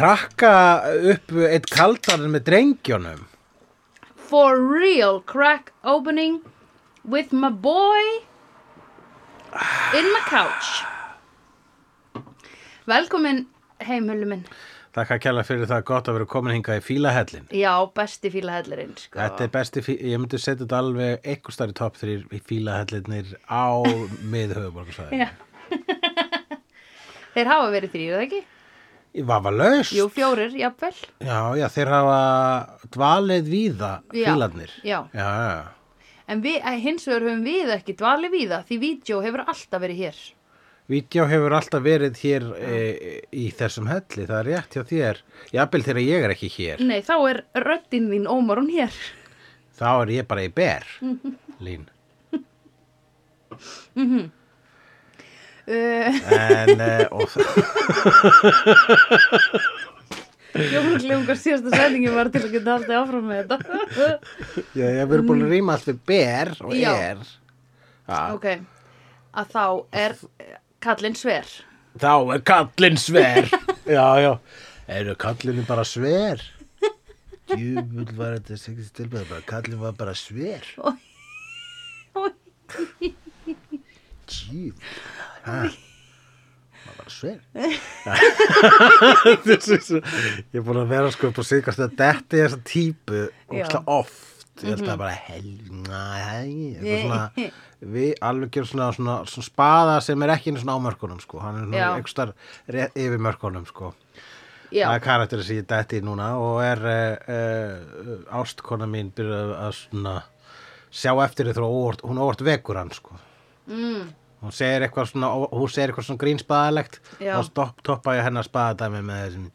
krakka upp eitt kaldarinn með drengjónum? For real crack opening with my boy in my couch. Velkomin heimhullu minn. Þakka að kjalla fyrir það gott að vera komin hingað í fílahellin. Já, besti fílahellirinn, sko. Þetta er besti, ég myndi setja þetta alveg eitthvað starf í topp þrýr í fílahellinir á miðhöfuborgarsvæði. Já. Þeir hafa verið þrýr, eða ekki? Var laust. Jú, fjórir, jafnvel. Já, já, þeir hafa dvalið víða fílarnir. já. Já, já. En við, eh, hins vegar höfum við ekki dvalið við það, því vídeo hefur alltaf verið hér. Vídeó hefur alltaf verið hér e, í þessum helli, það er rétt hjá þér. Jafnvel þegar ég er ekki hér, Nei, þá er röddinn þín ómar hún hér. þá er ég bara í ber, Lín. Uh, En, e, og, hvað síðasta sendingi var til að geta haldið áfram með þetta. já, ég hef verið búin að rýma allt við ber og Já. er. Já, ok, að þá er eh, kallinn sver. Þá er kallinn sver. já, já. Eru kallinu bara sver? Djúbull var þetta sikist tilbæð, bara kallin var bara sver. Oj. Var bara sver. ég er búin að vera sko upp á sigast að detti þessa típu oft. Ég held að bara hel, næ, hei, svona, við alveg gerum svona, svona, svona spaða sem er ekki einu svona á mörkunum sko, hann er svona þar yfir mörkunum sko. Já, Það er karakterið sem ég dætti í núna og er uh, uh, ástkona mín byrjað að svona sjá eftir því hún óvart vekur hann sko. mm, Hún segir eitthvað svona, hún segir eitthvað svona grínspaðalegt og stopp, toppa ég hennar spaðadæmi með þessum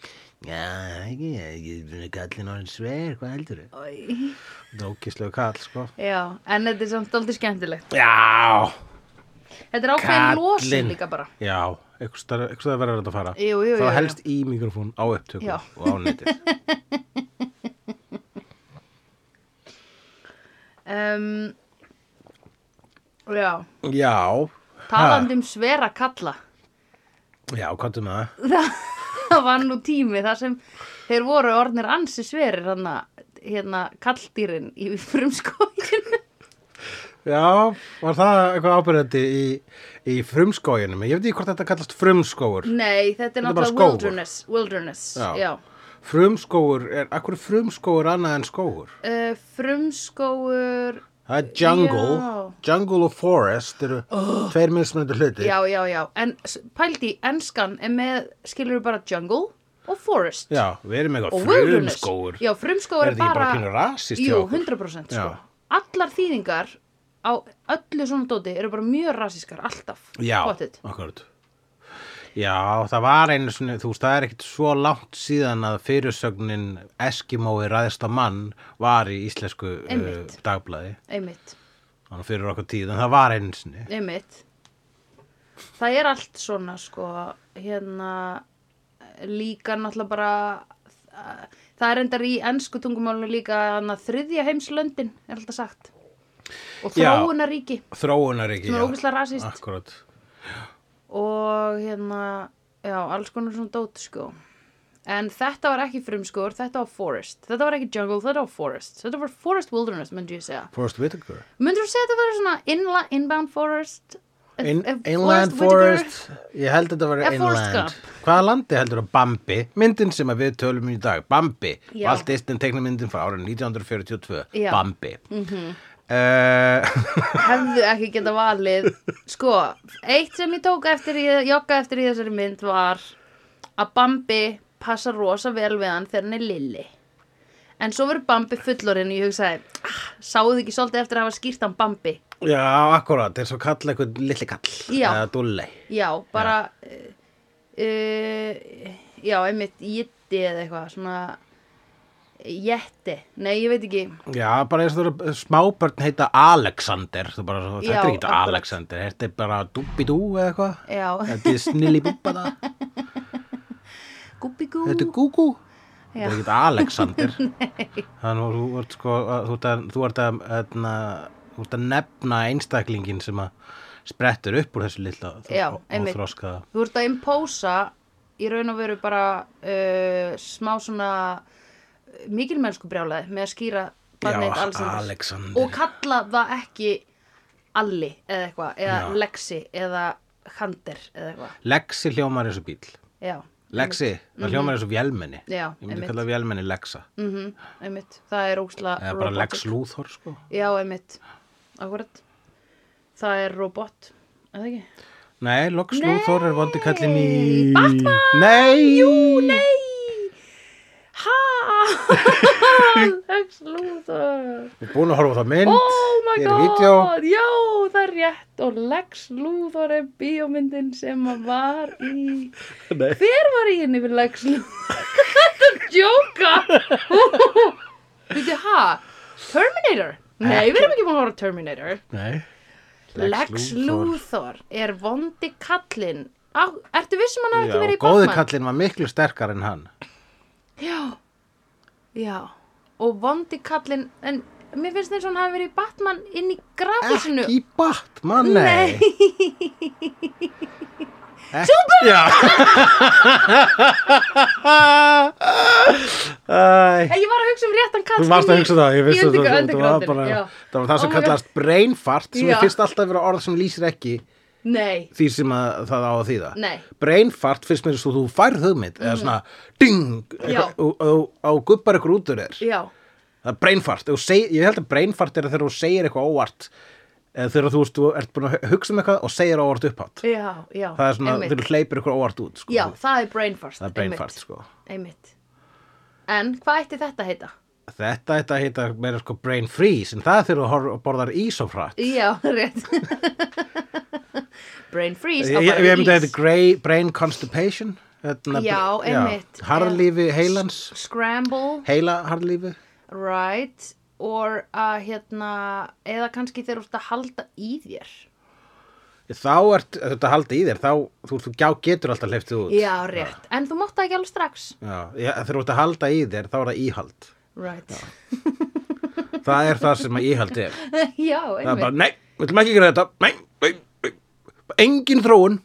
Já, ekki, er kallin orðin sver, hvað heldur þau? Það er ókíslegu kall, sko. já, en þetta er samt aldrei skemmtilegt. Já, Þetta er ákveðin losun líka bara. já, eitthvað verður þetta að fara. Jú, jú, jú, jú. helst í mikrofón á upptöku Já. og á netið. Um, já, Já, talandi um svera kalla. já, hvað með það? Það var nú tími þar sem þeir voru orðnir ansi sverir hann hérna kalldýrin í frumskóinu. Já, var það eitthvað ábyrðandi í, í frumskóginum? Ég veit ekki hvort þetta kallast frumskógur. Nei, þetta er náttúrulega wilderness. Wilderness, Já. já. Frumskógur, er, akkur frumskógur annað en skógur? Uh, frumskógur, Það er jungle, Já. jungle og forest eru tveir mismunandi hluti. já, já, já. En pældi, enskan er með, skilur bara jungle og forest. Já, við erum wilderness. frumskógur. Já, frumskógur Er bara bara... Jú, okkur? 100% sko. Allar þýðingar á öllu svona dóti eru bara mjög rasískar, alltaf. Já, akkurat. Já, það var einu svona, þú veist, það er ekkit svo langt síðan að fyrirsögnin Eskimói ræðist á mann var í íslensku uh, dagblæði. Einmitt, Þannig fyrir okkur tíð, en það var einu sinni. einmitt. Það er allt svona, sko, hérna, líka náttúrulega bara, það er endar í ennsku tungumálinu líka hana, þriðja heimslöndin, er alltaf sagt. Og Já. þróunaríki Þróunaríki, Sem er ógeðslega rasískt. Akkurat. Og hérna, já, alls konar svona dót, sko. En þetta var ekki frumskóur, þetta var forest. Þetta var ekki jungle, þetta var forest. Þetta var forest wilderness, myndi ég segja. Forrest Whitaker. Myndur þú segja þetta var svona inla, inbound forest? If- In, if inland Whitaker- forest, ég held að þetta var inland. Hvaða landi heldur að Bambi, myndin sem við tölum í dag, Bambi. Walt Disney teiknumyndin frá árið 1942, Já. Mhm. Bambi. Mm -hmm. hefðu ekki geta valið sko, eitt sem ég tók eftir í, jogga eftir í þessari mynd var að Bambi passa rosa vel við hann þegar hann er lilli en svo verður Bambi fullorinn og ég hugsaði, ah, sáðu ekki svolítið eftir að hafa skýrt hann Bambi Já, akkurat, eins og kalla eitthvað litli kall, Já. eða dulli. já, bara uh, uh, já, einmitt jitti eða eitthvað svona jetti, nei ég veit ekki. Já, bara eins og þú eru smábörn heita Alexander, bara, svo, Já, þetta er ekki akkurat. Alexander, þetta er bara Dúbidú eða eitthvað, já, þetta er Snillibúba það, gúbigú þetta er Gúgú. Já. Þetta er ekki Alexander. Þannig að þú ert sko að- þú ert að, þú ert að, að, þú ert að nefna einstaklingin sem að sprettur upp úr þessu litla Já, og einmitt. þroskaða þú ert að impósa í raun og veru bara uh, smá svona mikilmennsku brjálaði með að skýra barnið Alexander og kalla það ekki Alli eða eitthvað eða Já. Lexi eða Hunter eða eitthvað Lexi hljómar eins og bíl. já, Lexi, það hljómar eins og vélmenni. Já, Ég myndi einmitt. kalla vélmenni Lexa. mm einmitt, það er ósla Eða bara Lex Luthor, sko. já, einmitt, akkurat það er robot eða ekki Nei, Lex Luthor er vondi kallinn í... Batman! Nei! Jú, nei Ha Lex Luthor Við erum búin að horfa á það mynd. Oh my Hér er god vídeó. Já, það er rétt og Lex Luthor er bíómyndin sem að var í Nei. Hver var í henni fyrir Lex Luthor? Þetta er djóka Veitu, ha? Terminator? Nei, við erum ekki búin að horfa á Terminator Nei. Lex, Luthor. er vondi kallinn Á, Ertu vissum hann Já, ekki verið í góði Batman? kallinn var miklu sterkar en hann. Já, já Og vondi kallinn En mér finnst eins og hann hafi verið í Batman inn í grafisinu Ekki Batman, nei. Super! Já. Æ. Ég var að hugsa um réttan kall Þú varst að í- hugsa það, ég vissi í það, það, það var bara, það var það sem kallast brain fart sem Já. er fyrst alltaf verið orð sem lýsir ekki Nei, því sem að, það á að þýða. Nei. Brain fart finnst mér svo þú færð hugmynd, eða svona ding, Mhm. Og, og, og gubbar ykkur út úr þér. Það er brain fart, Ef þú seg, ég held að brain fart er þegar þú segir eitthvað óvart, eða þegar þú, veist, þú ert búin að hugsa um eitthvað og segir óvart upphátt. já, já Það er svona, þú hleypir ykkur óvart út, sko. Já, það er brain fart Það er brain einmitt, fart, sko. En hvað ætti þetta að heita? Þetta þetta heita meira sko brain freeze, en það er þegar þú borðar ísofrætt. Já, rétt Brain freeze Ég, bara ég myndi að þetta grey brain constipation. Hérna, Já, einmitt. Harðlífi heilans, Scramble, heila harðlífi. right Og að hérna Eða kannski þegar þú ert að halda í þér Þá ert þetta halda í þér, þá þú, þú getur alltaf hleyftið út. Já, rétt En þú mátt það ekki alveg strax Já, já, þú ert að halda í þér, þá er það íhald. Right Það er það sem að íhald er. Já, Það er einmitt bara, nei, við ætlum ekki gera þetta, nei. Engin þróun.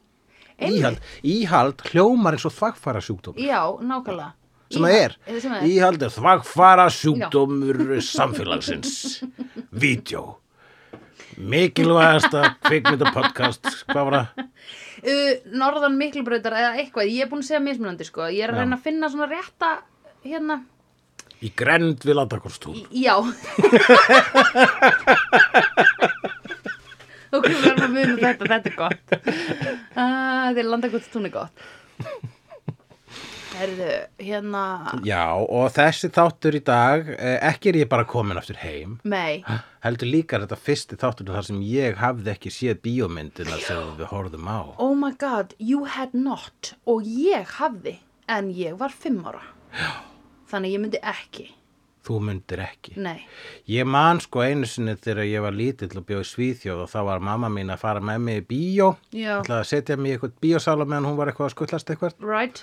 Íhald. Íhald hljómar eins og þvagfæra sjúkdóm. Já, nákvæmlega sem það er. Er Íhald er þvagfara sjúkdómur samfélagsins. Vídeó. Mikilvægasta kvikmyndapodcast. Hvað var það? uh, Norðan Miklubrautar eða eitthvað Ég er búin að segja mismunandi sko Ég er að Já. reyna að finna svona rétta Hérna Í grend við landakorstún. Já Og hvað verðum að muna þetta, þetta er gott. Uh, Þetta er landakvæmt tún er gott. Herðu, hérna Já, og þessi þáttur í dag, eh, ekki er ég bara komin aftur heim, Mei, heldur líka þetta fyrsti þáttur þar sem ég hafði ekki séð bíómyndina sem við horfðum á. oh my god, you had not. Og ég hafði, en ég var fimm ára. Já. Þannig ég myndi ekki Þú myndir ekki. Nei, Ég man sko einu sinni þegar ég var lítill og bjóð í Svíþjóð og þá var mamma mín að fara með mig í bíó. Já. ætlaði að setja mig í eitthvað bíósala meðan hún var eitthvað að skutlast eitthvað. right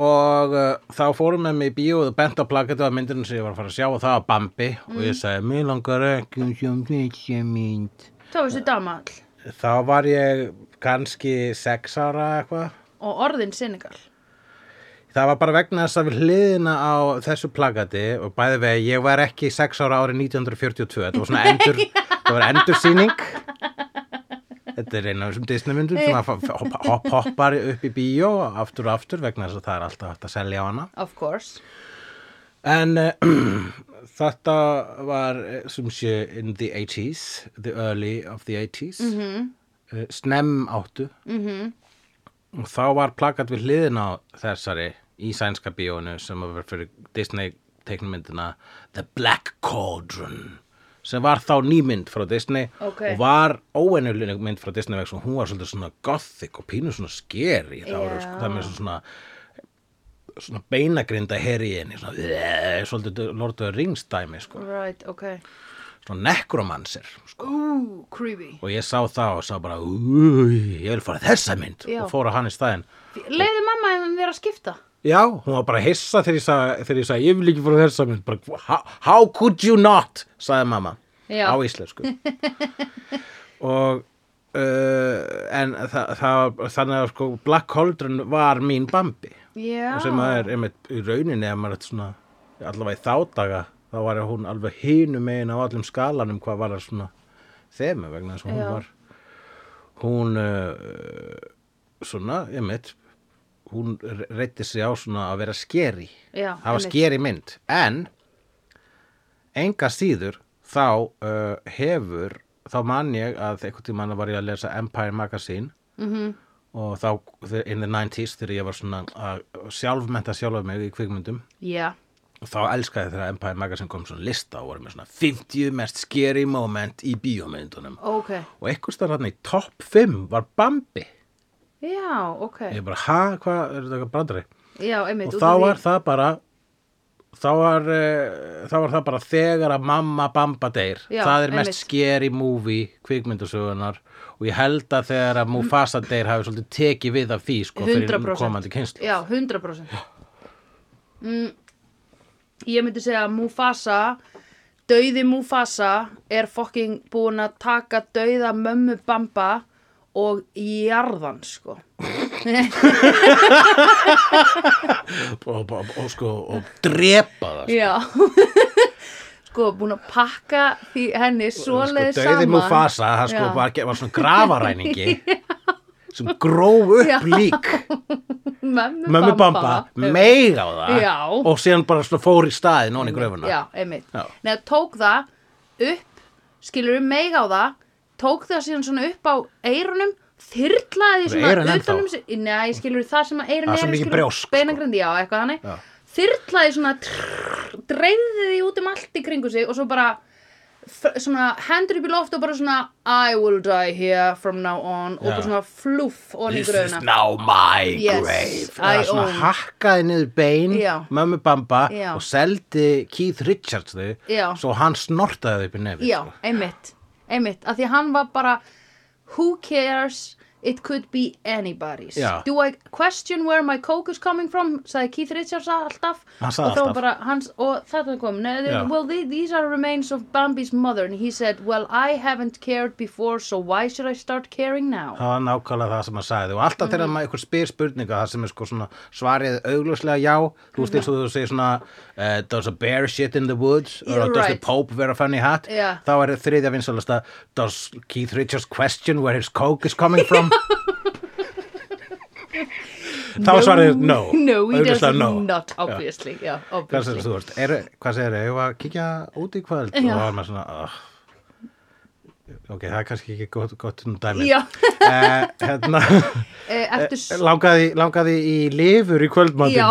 Og uh, þá fórum með mig í bíó og bent á plakatu af myndinu sem ég var að fara að sjá og það var Bambi og ég sagði, mér langar ekki um sjá þessi mynd. Þá þessi damall Þá var ég kannski sex ára eitthvað. Og orðin Senegal Það var bara vegna þess að við hliðina á þessu plagati og bæði vegi, ég var ekki sex ára árið 1942, þetta var svona endur, það var endursýning. Þetta er eina af þessum Disneymyndum sem hopp, hopp, hoppar upp í bíó aftur og aftur vegna þess að það er alltaf hægt að selja á hana. Of course En uh, þetta var eh, sem sé in the 80s, the early of the 80s, mm -hmm. snem áttu mm og þá var plakat við hliðin á þessari í sænska bíónu sem var fyrir Disney teiknumyndina The Black Cauldron sem var þá nýmynd frá Disney Ok. og var óennuleg mynd frá Disney vegna hún var svolítið svona gothic og pínu svona scary það var Já. sko, það með svona svona beinagrinda svona, eh, svolítið Lord of the Rings dæmi sko, Right, ok svona necromancer sko. Og ég sá það og sá bara "Új, ég vil fara þessa mynd Já. og fór að hann í staðinn Leiði mamma þeim vera að skipta Já, hún var bara hissa þegar ég sagði, ég, ég vil ekki fara þessa mynd, bara, how, how could you not, sagði mamma Já. á íslensku. og uh, en það, það, þannig að sko Black Cauldron var mín Bambi Já. og sem að er einmitt í rauninni ef maður er svona, allavega í þá daga þá var hún alveg hinu megin á allum skalanum hvað var það svona þemu vegna þess að hún Já. var hún uh, svona, einmitt hún reytti sig á svona að vera skeri. Já, það var skeri mynd. En enga síður þá uh, hefur þá man ég að einhvern tímann var ég að lesa Empire Magazine. Mhm. og þá in the 90s þegar ég var svona að sjálfmenta sjálfa mig í kvikmyndum. Já. og þá elskaði þegar Empire Magazine kom svona lista og voru með svona 50 mest scary moment í bíómyndunum. Ok. og einhvers þar hann í topp 5 var Bambi Já, ok. ég bara, ha, hvað, er þetta eitthvað brandari? Já, einmitt. og þá af því- var það bara þá var, uh, þá var það bara þegar að mamma Bamba deyr Já, það er mest einmitt. scary movie kvikmyndasögunar og ég held að þegar að Mufasa deyr hafi svolítið tekið við af því sko, fyrir 100%. komandi kynslu Já, 100%. Mm, ég myndi segja að Mufasa, dauði Mufasa er fucking búin að taka dauða mömmu Bamba og jarðan, sko. og, og, og, sko, og drepa það sko. Já. sko, búin að pakka því henni svoleiði sko, saman. dauði Mufasa, það sko var, var svona grafaræningi sem gróf upp Já. lík Mömmu, Bamba, meig á það Já. og síðan bara fór í staðin onni í gröfuna Já, einmitt. Nei, tók það upp, skilur við meig á það, tók það síðan svona upp á eyrunum, þyrlaði því svona utanum sig, nei, skilur það sem að eyrun Það er sko. beinagrindi, já, eitthvað þannig, Já. þyrlaði svona, trrr, dreifði því út um allt í kringu sig og svo bara, svona, hendur upp í loft og bara svona, I will die here from now on og Já. bara svona fluff onni í This is now my Yes, grave Það svona own. hakkaði niður bein mömmu Bamba Já. og seldi Keith Richards þau svo hann snortaði þau upp í nefi Já, einmitt, einmitt, af því að hann var bara Who cares, it could be anybody's Já. Do I question where my coke is coming from sagði Keith Richards alltaf og, þá alltaf. bara, hans, og þetta kom "No, the- Já. Well, the, these are remains of Bambi's mother and he said, well, I haven't cared before so why should I start caring now Það var nákvæmlega það sem hann sagði og alltaf Mhm. þegar maður einhver spyr spurninga það sem er sko svona svarið augljóslega já þú veist eins og þú segir svona uh, does a bear shit in the woods or Yeah, does the right. pope wear a funny hat Já. þá er þriðja vinsalasta does Keith Richards question where his coke is coming from þá svarið no. No, he does no. not, obviously Já, Hvað obviously þú veist, er, hvað segir þau, hefur að kíkja út í kvöld? Já. og það var maður svona uh, ok, það er kannski ekki gott, gott um dæmi. Já, uh, hérna Eh, ertu s- langaði, langaði í lifur í kvöldmatinn? Já,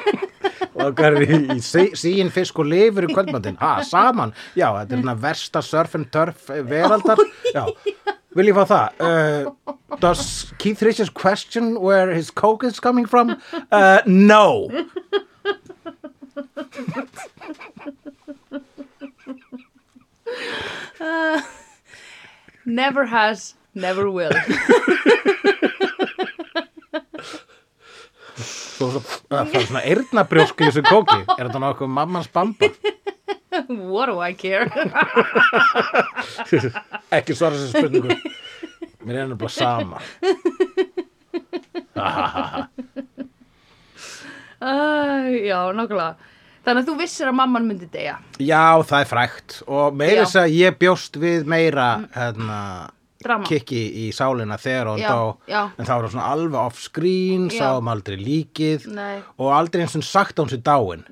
langaði í, í sí- síin fisk og lifur í kvöldmatinn? Ha, saman, já, þetta er hérna versta surf and turf veraldar. Já, vil ég fá það? Uh, does Keith Richards question where his coke is coming from? Uh, no. Never has, never will. Svo, það er svona eyrnabrjósk í þessu kóki. Er þetta nokkuð mammans bamba What do I care? ekki svara þessu spurningu mér er nefnilega sama Uh, já, nákvæmlega. Þannig að þú vissir að mamman myndi deyja. já, það er frægt og meira þess að ég bjóst við meira hérna. Kikki í sálina þegar hún Já, dó já. en það var svona alveg off screen sáum aldrei líkið Nei. og aldrei eins og sagt að hún sér dáin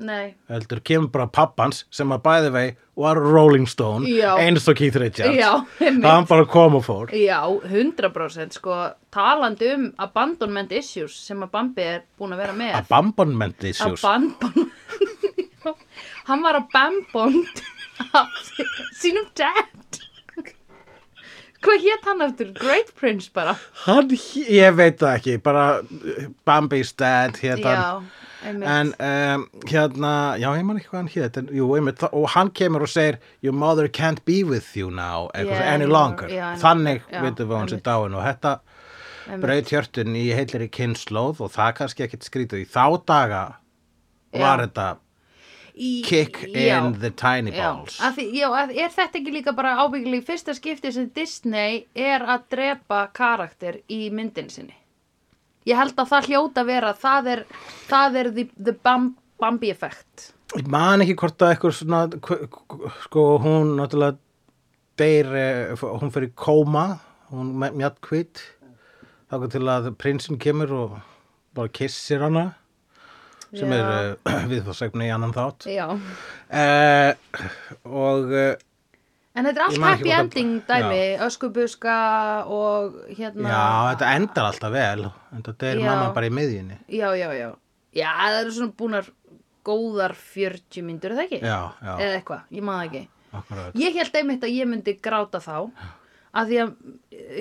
heldur kemur bara pappans sem að bæði vei var Rolling Stone Já. eins og Keith Richards það bara kom og fór Já, 100% sko, talandi um abandonment issues sem að Bambi er búin að vera með. abandonment issues Abandon... Hann var að bambond af sínum dad. Hvað hétt hann eftir? Great Prince bara. Hann, ég veit það ekki, bara uh, Bambi's dad hérna Já, einmitt. En um, hérna, já, ég man ekki hvað hann hét, en jú, einmitt, og hann kemur og segir, your mother can't be with you now, eitthvað, Yeah, any longer. já, Þannig vitum við hann sér einmitt. dáin og þetta braut hjörtun í heilri kynnslóð og það kannski ekkit skrítið í þá daga var Já. þetta, Í- kick já. in the tiny Já, balls að því, já, er þetta ekki líka bara ábyggilega í fyrsta skipti sem Disney er að drepa karakter í myndin sinni? Ég held að það hljóta vera, það er, það er the, the bam, Bambi effect. Ég man ekki hvort að eitthvað svona sko hún náttúrulega deyr, eh, hún fyrir kóma hún mjög kvitt þá til að prinsinn kemur og bara kissir hana sem Já. er uh, við þá segnum í annan þátt Já. uh, og uh, En þetta er allt happy ending dæmi, öskubuska og hérna... já, þetta endar alltaf vel en þetta deyr Já. mamma bara í miðjunni Já, já, já. Já, það eru svona búnar góðar 40 myndur, er það ekki? já, já, Eða eitthvað, ég maður ekki. akkurat Ég held einmitt að ég myndi gráta þá að því að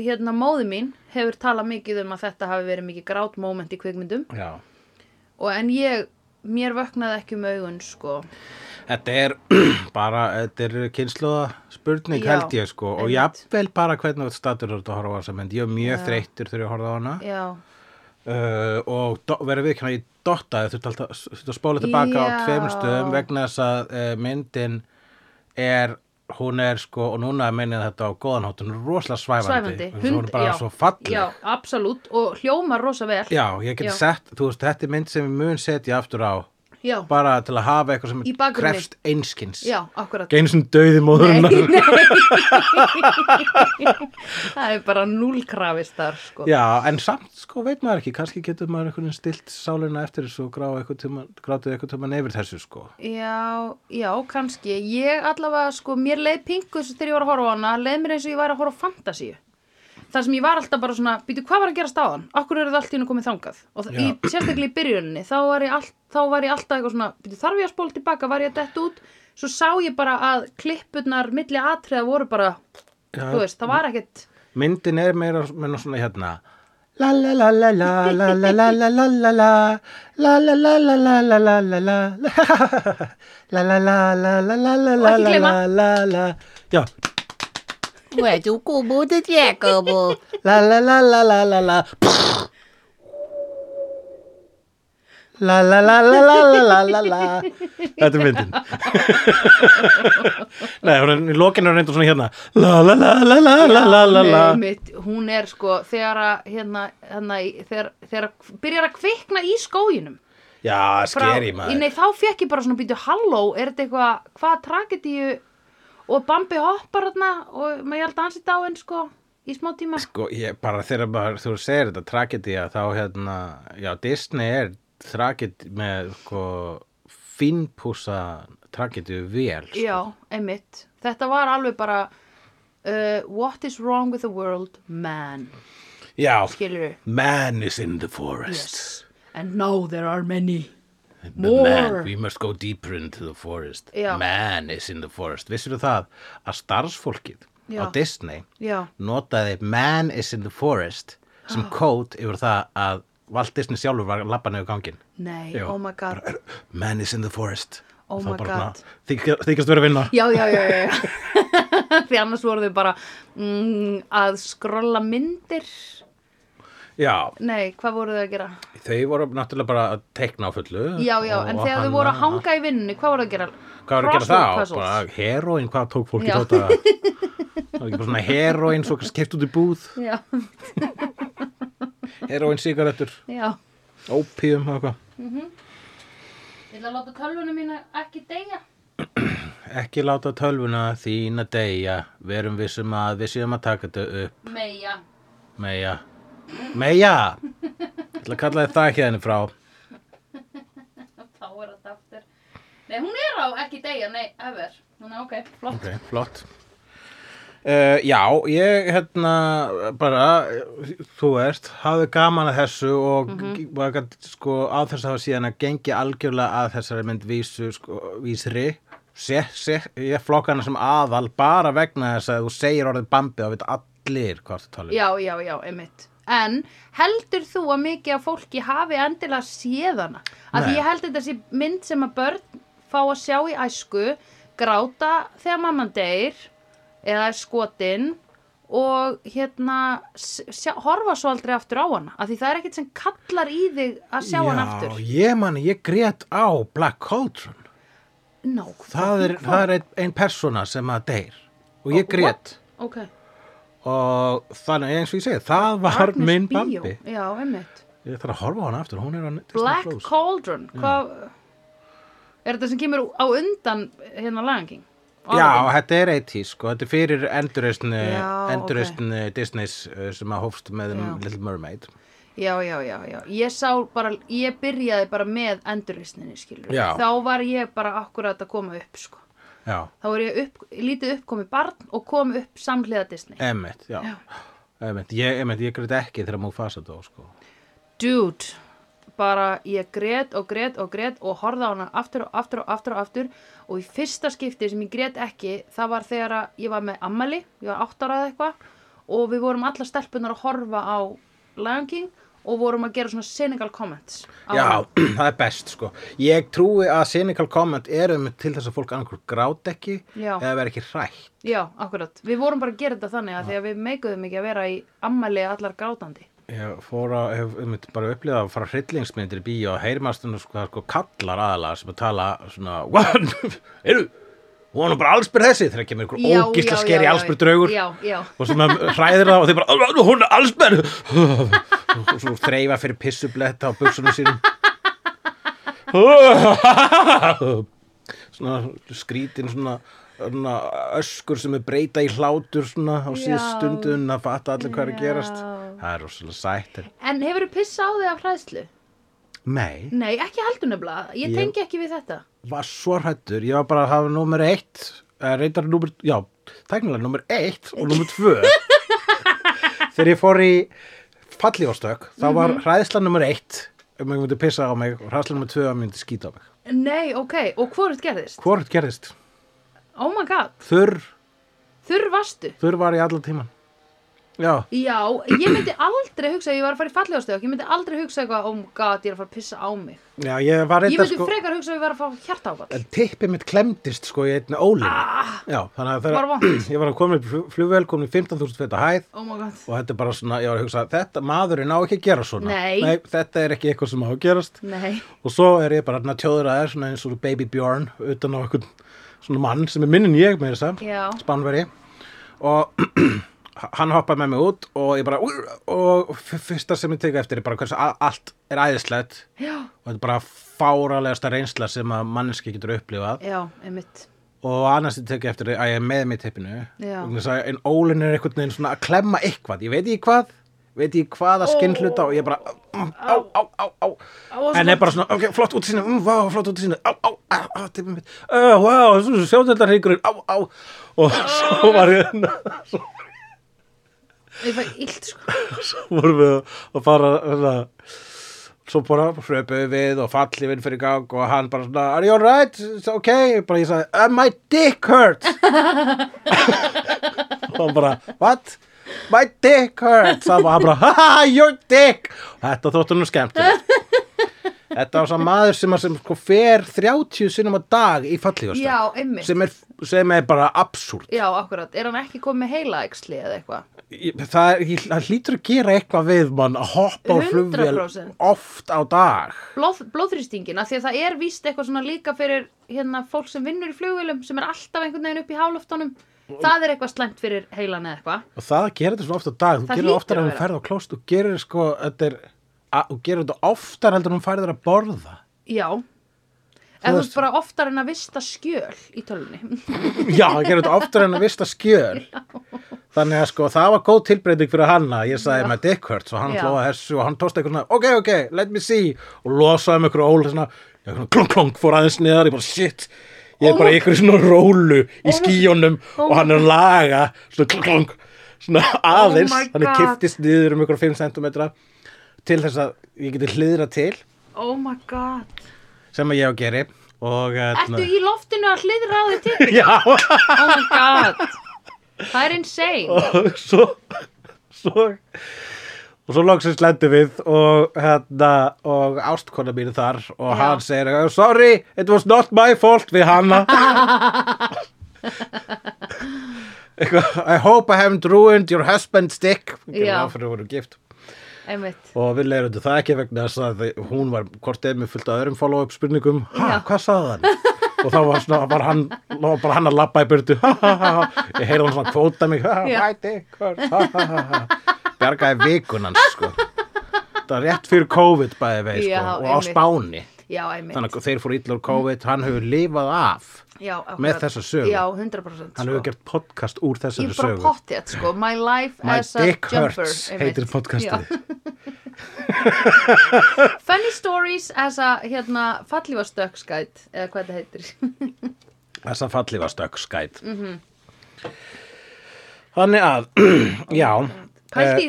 hérna móði mín hefur talað mikið um að þetta hafi verið mikið grátmoment í kvikmyndum já. Og en ég, mér vöknaði ekki um augun sko. Þetta er bara, þetta er kynsluða spurning Já, held ég sko og jafnvel bara hvernig þú ert statur að horfa á þessa mynd. Ég er mjög Já. þreyttur þegar ég horfa á hana Já, uh, og verið við kannar þurfti alltaf þurfti að spóla tilbaka á Já. tveimur stöðum vegna þess að uh, myndin er, hún er sko og núna meina ég þetta á góðan hátt, hún er rosalega svæfandi. svæfandi. Hún er bara já, svo falleg. Já, absolutt og hljómar rosa vel. Já, ég get Já. sett, þú veist, þetta er mynd sem ég mun setja aftur á Já, bara til að hafa eitthvað sem bakgrunni. krefst einskins. sem döði móðurinnar. Það er bara núlkrafist þar sko. Já, en samt sko veit maður ekki, kannski getur maður einhvern veginn stilt sálina eftir þessu og grá eitthvað eitthvað tíma yfir þessu sko. Já, já, kannski. Ég allavega, sko, mér leið pingus þegar ég var að horfa á hana, leið mér eins og ég væri að horfa á fantasíu. Þar sem ég var alltaf bara svona, býtu hvað var að gerast á hann? Akkur eru það allt í hennu komið þangað? Og í, sérstaklega í byrjuninni, þá var ég, all, þá var ég alltaf eitthvað svona, býtu þarf ég að spóla tilbaka, var ég að detta út? Svo sá ég bara að klippurnar milli atriða voru bara, Já. þú veist, það var ekkert, Myndin er meira, meira svona hérna La la la la la la la la la la la la La la la la la la la la la La la la la la la la la la la la 我就顾不得这个不。 la la la la la la la La la la la la la la la la Þetta er myndin Nei, hún er, í lokinu er reyndur svona hérna La la la la la la la la la Nei, mitt, hún er sko, þegar að, hérna, hérna, í- þegar, þegar að byrjar að kvikna í skóginum. Já, skeri maður Nei, þá fekk ég bara svona býtu halló, er þetta eitthvað, hvað tragedíu og Bambi hoppar hérna og maður held að hans í dáin sko í smá tíma. Sko, ég bara þegar maður, þú segir þetta tragedía, þá hérna, já, Disney er tragedí með, sko, fínpúsa tragedíu vel, sko. Já, einmitt. Þetta var alveg bara uh, what is wrong with the world, man, Já, skilur man is in the forest. Yes. And now there are many. But More. man, we must go deeper into the forest. Já. Man is in the forest. Vissir það að starfsfólkið á Já. Disney Já, notaði man is in the forest sem kód yfir það að Walt Disney sjálfur var labba niður gangin. nei, Já. oh my god. Man is in the forest. Oh my God. Þykjast vera að vinna. Já, já, já, já. Því annars voru þau bara mm, að skrolla myndir. Já, Nei, hvað voru þau að gera? þau voru náttúrulega bara að teikna á fullu. Já, já, en þegar þau voru að hanga í vinnunni, hvað voru þau að gera? Hvað voru að gera það? puzzles. Bara heroin, hvað tók fólki Já. tóta? Það var ekki bara svona heroin, svo keft út í búð, Já, heroin sigarettur, já. ópíum og eitthvað. Ég ætla að láta tölvunum mína ekki deyja. Ekki láta tölvuna þína deyja, verum vissum að við séum að taka þetta upp, Meja. meja. Meja! Ég ætla að kalla þið það hérna frá. Þá er þetta aftur. Nei, hún er á ekki deyja, nei, ever. Þannig, ok, flott. Ok, flott. Uh, já, ég hérna bara, þú veist, hafði gaman að þessu og mm -hmm. sko á þess að hafa síðan að gengi algjörlega að þessari mynd vísu, sko, vísri, sé, sé, ég flokka hana sem aðal bara vegna þess að þú segir orðið bambi og veit allir hvað það tala um. Já, já, já, einmitt. En heldur þú að mikið af fólki hafi endilega séð hana? Af því ég held þetta sé mynd sem að börn fá að sjá í æsku, gráta þegar mamman deyr eða er skotin og hérna sjá, horfa svo aldrei aftur á hana. Af því það er ekkert sem kallar í þig að sjá hana aftur. Já, ég manni, ég grét á Black Cauldron. No, það er, það er ein, ein persóna sem að deyr og ég grét Ok, og þannig eins og ég segi það var Agnes minn Bíó. bambi Já, einmitt ég þarf að horfa á hana aftur, hún er á Disney Black Plus. Cauldron Hvað Er þetta sem kemur á undan hérna Lion King? Já, þetta er 80 sko, þetta er fyrir endurreisni, Já, endurreisni Disneys uh, sem að hófst með Já. Little Mermaid. Já, já, já, já. Ég sá bara, ég byrjaði bara með endurreisninni, skilur. Já. Þá var ég bara akkurat að koma upp, sko. Já, Þá var ég upp, lítið uppkomið barn og kom upp samhliða Disney. emmitt, já. Emmitt, ég, emmitt, ég greit ekki þegar Mufasa dó, sko. Dude, bara ég grét og grét og grét og horfði á hana aftur og aftur og aftur og aftur og í fyrsta skipti sem ég grét ekki, það var þegar ég var með ammali, ég var átt ára eða eitthvað og við vorum alla stelpunar að horfa á Lion King og vorum að gera svona cynical comments Já, það er best, sko. Ég trúi að cynical comment er um til þess að fólk annarkur grát ekki Já. eða verð ekki hrætt. Já, akkurat. Við vorum bara að gera þetta þannig að því að við meikuðum ekki að vera í ammali allar grátandi. Ég fór að, hef um, bara upplifað að fara hryllingsmyndir í bíó og heyrimastunum sko, sko kallar aðalega sem að tala svona, what, hún var nú bara allsbyr þessi þegar kemur ykkur ógísla skeri já, já. allsbyr draugur Já, já. og svona hræðir það og þeir bara, "Alveg, hún er allsbyr og svo þreifa fyrir pissubletta á buksunum sínum svona skrítin svona, svona öskur sem er breyta í hlátur svona á síðast Já. stundun að fatta allir hvað er að gerast það er rosalega sætt en hefur þú pissa á þig af hræðslu? Nei, Nei, ekki heldur nefnilega. Ég tengi ekki við þetta. var svo hrættur, ég var bara að hafa númer eitt, uh, reyndar númer, já, tæknilega númer eitt og númer tvö. Þegar ég fór í fallífastök, þá var Mhm. hræðsla númer eitt, um ég myndi pissa á mig, og hræðsla númer tvö, að myndi skýta á mig. Nei, ok. Og hvort gerðist? Hvort gerðist? Oh my god. Þurr, Þurr vastu? þurr var í allan tíman. Já, Já, ég myndi aldrei hugsa, ég var að fara í fallegastök, ég myndi aldrei hugsa eitthvað, oh god, ég er að fara að pissa á mig. já, ég var Ég reyndar myndi sko, frekar hugsa að ég var að fara hjartáfall. en tippið mitt klemdist sko í einni ólinu. Ah, Já, þannig að Var þegar vont? ég var að koma upp í flug- flugvél, komin í 15.000 feta hæð, oh my god. og þetta er bara svona, ég var að hugsa þetta maðurinn á ekki að gera svona Nei. þetta er ekki eitthvað sem á að gerast Nei. og svo er ég bara að tjóður að er svona eins og baby Björn utan á einhvern svona mann sem er minn en ég með þess Já. að spánveri og hann hoppaði með mig út og ég bara og fyrsta sem ég teka eftir er bara hversu allt er æðislegt. Já. og þetta er bara fáralegasta reynsla sem að manneski getur upplifað. Já, einmitt. og annars ég teki eftir að ég er með mig í tippinu Já. vegna þess að en ólinn er einhvern veginn svona að klemma eitthvað. Ég veit ekki hvað, veit ekki hvaða skinn hluta og ég bara mm, á, á, á, á Á, en er bara svona, ok, flott út í sínu mm, vá, flott út í sínu, á, á, á, á tippið mitt. Uh, vá, sjóðeldarhygurinn á, á og svo var ég svo, Ég fæ illt, sko. svo vorum við að fara hérna, svo bara hröpuðu við og falli við fyrir gang og hann bara svona, are you alright? It's okay, bara ég sagði, uh, my dick hurts og hann bara, what? My dick hurts og hann bara, ha, your dick þetta þóttu nú skemmtilegt þetta var svo maður sem, sem sko fer 30 sinnum á dag í fallíðastæð sem sem er bara absúrt Já, akkurat. Er hann ekki komið með heila eksli eða eitthvað? það, hlýtur að gera eitthvað við mann að hoppa á flugvél 100%. oft á dag Blóð, blóðþrýstingin, af því að það er víst eitthvað svona líka fyrir hérna fólk sem vinnur í flugvélum sem er alltaf einhvern veginn upp í háloftunum. Það er eitthvað slæmt fyrir heilan eða eitthvað. og það gerir þetta svona oft á dag þú gerir hlýtur oftar að þú ferð á klóst þú gerir sko, þetta er þú gerir þetta oftar heldur en þú færður að borða. Já. Ef þú veist- bara oftar en að vista skjöl í tölunni. já, það gerir þetta oftar en að vista skjöl. Þannig að sko, það var góð tilbreyting fyrir hanna, ég sagði Já. með Dick Hurts og hann Já. hlóða þessu og hann tóst eitthvað svona ok, ok, let me see og losaði með eitthvað ól svona, já, klong, klong, fór aðeins neðar, ég bara shit. Ég er Oh bara í einhverju svona rólu í skíjónum Oh og hann er að laga svona klong, klong svona aðeins, my hann er kiftist niður um einhverju 5 cm til þess að ég geti hliðra til Oh my god. sem að ég á að geri og hérna- Ertu í loftinu að hliðra á þig til? já Oh my god. Það er insane. og svo svo og svo loksins lendum við og hérna og ástkona mínu þar og Já. hann segir "Oh, sorry, it was not my fault við hanna I hope I haven't ruined your husband's dick Já. fyrir að voru gift Einmitt. og við leirum það ekki vegna þess að hún var hvort eða með fullt af öðrum follow-up spurningum ha, Já. hvað sagði hann og þá var, svona, var, hann, bara hann að labba í burtu ha, ha, ha, ha. ég heyrði hann svona kvóta mig ha, Já. dick hurts, ha, ha, ha, ha. bjargaði vikunans sko. það var rétt fyrir COVID bæði vei sko, Já, og á einmitt. Spáni Já, þannig að þeir fóru illa úr COVID hann hefur lifað af Já, með þessa sögu. Já, 100% hann sko. hefur gert podcast úr þessari sögu. pottið, sko, My Life My as a Jumper heitir podcastið. Funny Stories as a, hérna, fallífa stökkskæt eða hvað þetta heitir. Þessa falli var stökk skæt Mhm. þannig að já í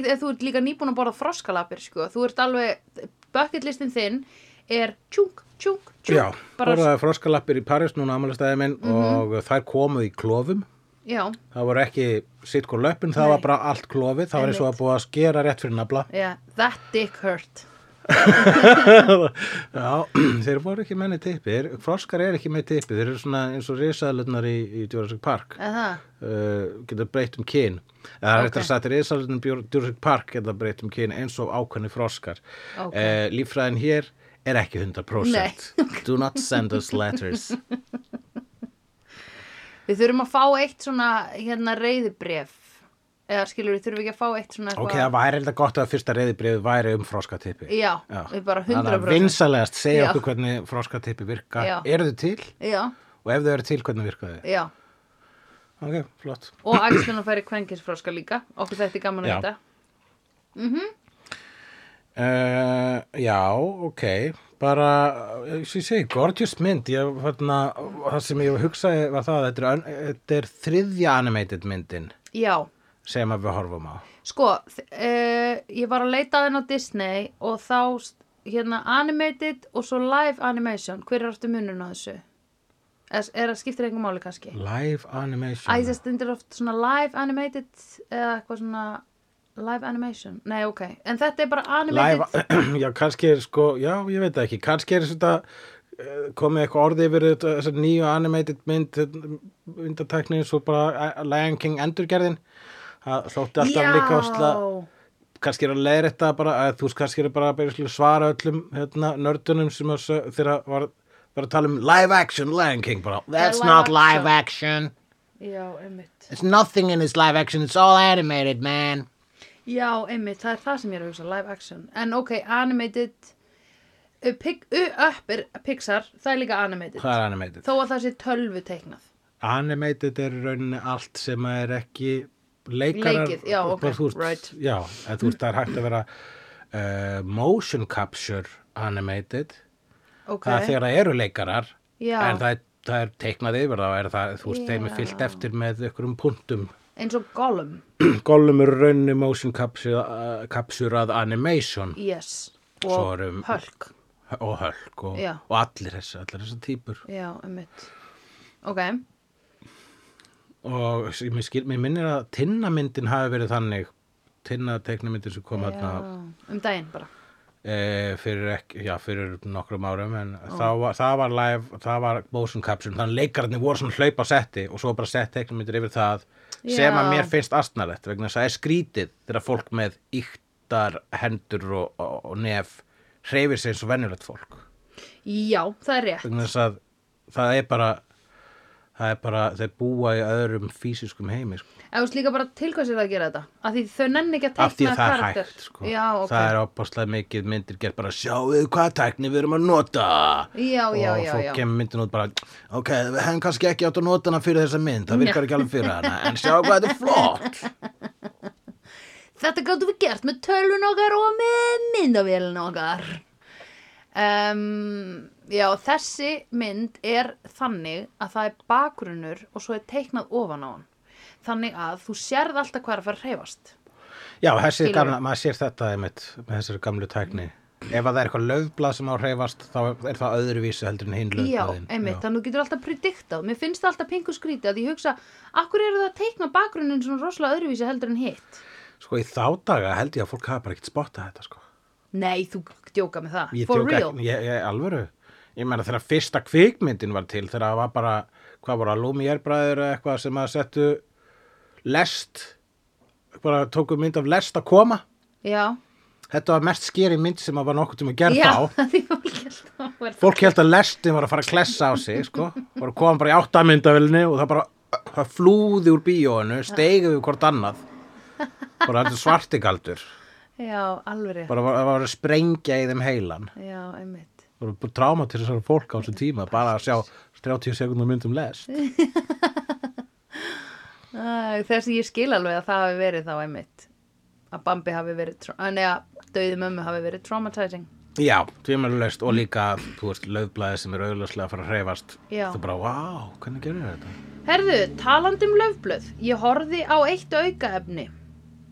þegar þú ert líka nýbúin að borða froskalapir, sko. Þú ert alveg, bucketlistin þinn er tjúk, tjúk, tjúk Já, borðaði froskalappir í Paris núna amalastæði minn Mhm. og þær komu í klofum. Já, Það voru ekki sitt hvort löppin, það Nei. var bara allt klofið. Það var eins og að búið að skera rétt fyrir nafla. já, that dick hurt Já, þeir voru ekki menni tippir. Froskar er ekki með tippir, þeir eru svona eins og risaðlutnar í, í Jurassic Park. Eða, Uh, geta breytt um kyn. Það er eftir að sagt, risaðlutnar Jurassic Park geta breytt um kyn eins og ákveðni froskar. Ok. Uh, líffræðin hér er ekki 100%. Nei. Do not send us letters. Við þurfum að fá eitt svona, hérna, reyðibref eða skilur við þurfum ekki að fá eitt svona Ok, það væri eitthvað gott að fyrsta reyðibriðið væri um froskatippi. Já, við bara 100% Þannig að vinsalegast segja Já. okkur hvernig froskatippi virka. Já. Eru þið til? Já, Og ef þau eru til, hvernig virka þau? já Ok, flott. Og æxlun að færi kvenkisfroska líka Okkur þetta er gaman að Já. vita Uh, já, ok. Bara, eins og ég segi, gorgeous mynd. Ég, hérna, það sem ég hugsaði var það, þetta er, þetta er þriðja animated myndin Já, sem að við horfum á. sko uh, Ég var að leita að henn á Disney og þá hérna animated og svo live animation Hver er aftur munurinn á þessu? Er, er að skiptir einhver máli kannski? Live animation. Æ, það stundir oft svona live animated eða eitthvað svona live animation, nei ok en þetta er bara animated Live, já, kannski er sko, já, ég veit ekki, kannski er þetta eh, komið eitthvað orðið yfir þessar nýju animated mynd, myndatekni svo bara eh, Lion King endurgerðin, það þótti alltaf líka ásla, kannski er að leiða þetta bara, að þú veist, kannski er bara að svara öllum hérna, nördunum sem þegar var, var að tala um live action Lion King, bara, that's live not live action. action. já, einmitt There's nothing in this live action. It's all animated, man. Já, einmitt, það er það sem ég er að hugsa live action, en ok, animated uh, pig, uh, up er Pixar, það er líka animated. Það er animated. þó að það sé tölvu teiknað. Animated er rauninni allt sem er ekki leikarar Leikið, já, ok, veist, right. já, þú veist það er hægt að vera uh, motion capture animated. Ok, það er þegar það eru leikarar Já. en það er, það er teiknað yfir þá er það, þú veist, þeim er fyllt eftir með ykkurum punktum eins og Gollum. Gollum er í rauninni motion capture, uh, capture að animation. Yes, og erum- Hulk. Og Hulk og, og allir þessi, allir þessi típur já, einmitt. Ok, og mér, skil, mér minnir að tinnamyndin hafi verið þannig tinna teiknumyndin sem kom hérna um daginn bara. E, fyrir, ekki, já, fyrir nokkrum árum en það, var, það var live það var motion capture, þannig að leikararnir voru svona hlaup á setti og svo bara sett teiknumyndir yfir það sem að Já. mér finnst astnalett vegna þess að það er skrítið þegar fólk með yktar hendur og, og, og nef hreyfir sig eins og venjulegt fólk já, það er rétt vegna þess að það er bara það er bara, þeir búa í öðrum fysiskum heimi sko. En þú veist líka bara til hvað sér það að gera þetta? Af því þau nenni ekki að af því teikna að það er karakter. hægt sko. Já, ok. Það er opaslega mikið myndir gerð bara sjáu hvað tækni við erum að nota? Já, já, og já, fólk kemur myndin út bara ok, við hefum kannski ekki átt að nota hana fyrir þessa mynd það virkar ekki alveg fyrir hana, en sjáu hvað þetta er flott. Þetta gáttum við gert með tölvun okkar og með myndavélun okkar. Um, Já, þessi mynd er þannig að það er bakgrunnur og svo er teiknað ofan á hann. Þannig að þú sérð alltaf hvað er að fara að hreyfast. Já, gamla, maður sér þetta einmitt með þessari gamlu tækni. Ef að það er eitthvað löfblað sem á að hreyfast þá er það öðruvísi heldur en hinn Já, löfblaðin einmitt, þannig að þú getur alltaf prediktað Mér finnst það alltaf pingu skrítið að ég hugsa Akkur eru það að teikna bakgrunnin svona rosalega öðruvísi heldur en hitt? Sko í þá daga held ég að fólk hafa bara ekkert spottað þetta sko. Nei, þú djóka með það ég For tjók real. ég, ég alvöru ég meina þegar fyrsta kvikmyndin var til þegar það var bara, hvað voru að Lumière bræður eða eitthvað sem að settu lest bara tóku mynd af lest að koma Já, Þetta var mest skeri mynd sem að var nokkuð tíma gerð Já, þá. því fólk held að vera Fólk held að lestin var að fara að klessa á sig, sko. Var að koma bara í áttamyndavilni og það bara, það flúði úr bíóinu, steigði við hvort annað. Bara þetta svartigaldur. Já, alveg. Bara var, var að sprengja í þeim heilan. Já, einmitt. Var tráma til þessara fólk á þessum tíma, bara að sjá 30 sekundar myndum lest. Þess að ég skil alveg að það hafi verið þá einmitt. Að Bambi hafi verið, að döði mömmu hafi verið traumatizing. Já, tvímælulegst og líka, þú veist, löfblæði sem er auðvitað að fara að hreyfast. Já. Er bara, wow, hvernig gerir þetta? Herðu, talandi um löfblöð, ég horfði á eitt aukaefni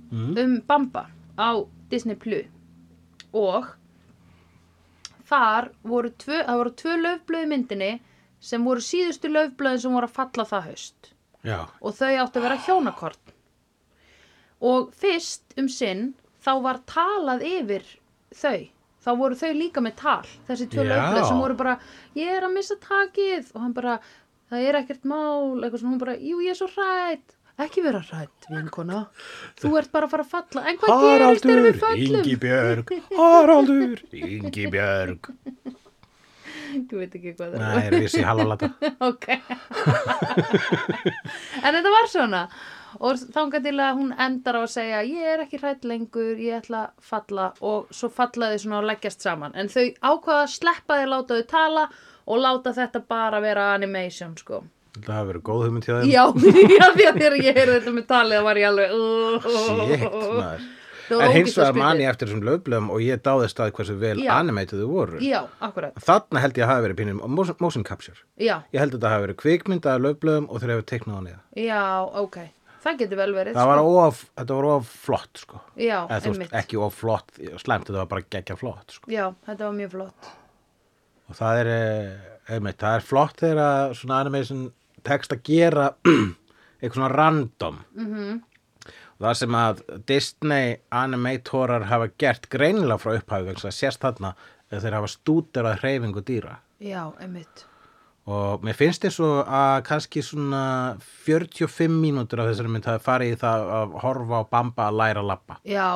Mm. um Bamba á Disney Plus og þar voru tvö, það voru tvö löfblöð í myndinni sem voru síðustu löfblöðin sem voru að falla það haust. Já, og þau áttu að vera hjónakorn. Og fyrst um sinn þá var talað yfir þau. Þá voru þau líka með tal þessi tvö löfblöð sem voru bara ég er að missa takið. Og hann bara það er ekkert mál, eitthvað svona hún bara jú ég er svo hrætt, ekki vera hrætt vinkona, þú ert bara að fara að falla. En hvað gerist þegar við föllum? Ingibjörg, Haraldur, Ingibjörg. ég veit ekki hvað það er vissi halalata. ok. En þetta var svona. Og þangað til að hún endar á að segja ég er ekki hrætt lengur, ég ætla að falla. Og svo fallaði svona að leggjast saman. En þau ákvaða að sleppa þau láta þau tala og láta þetta bara vera animation sko Það hafi verið góð hugmynd hjá þeim. já, já því að þegar ég heyrði þetta með talið var ég alveg Shit, maður. Var En hins vegar man ég eftir þessum löfblöðum og ég dáði stað hversu vel þau voru. já, akkurat, Þarna held ég að hafi verið pínum motion, motion capture. já, Ég held að þetta hafi verið kvikmynd af löfblöðum og þeir hefur teiknað á niða. já, ok það getur vel verið Það var sko. of, þetta var of flott, sko. já, Eða, þú veist, einmitt, ekki of flott, slæmt, þetta var bara geggja flott, sko. já, þetta var mjög flott Og það er, eh, einmitt, það er flott þegar að svona animation tekst að gera eitthvað svona random. mhm Það sem að Disney animatorar hafa gert greinilega frá upphafi vegna sést þarna að þeir hafa stúderað hreyfingu dýra. Já, einmitt. Og mér finnst þess að kannski svona 45 mínútur af þessari mynd hafi farið í það að horfa á Bamba að læra að labba. Já,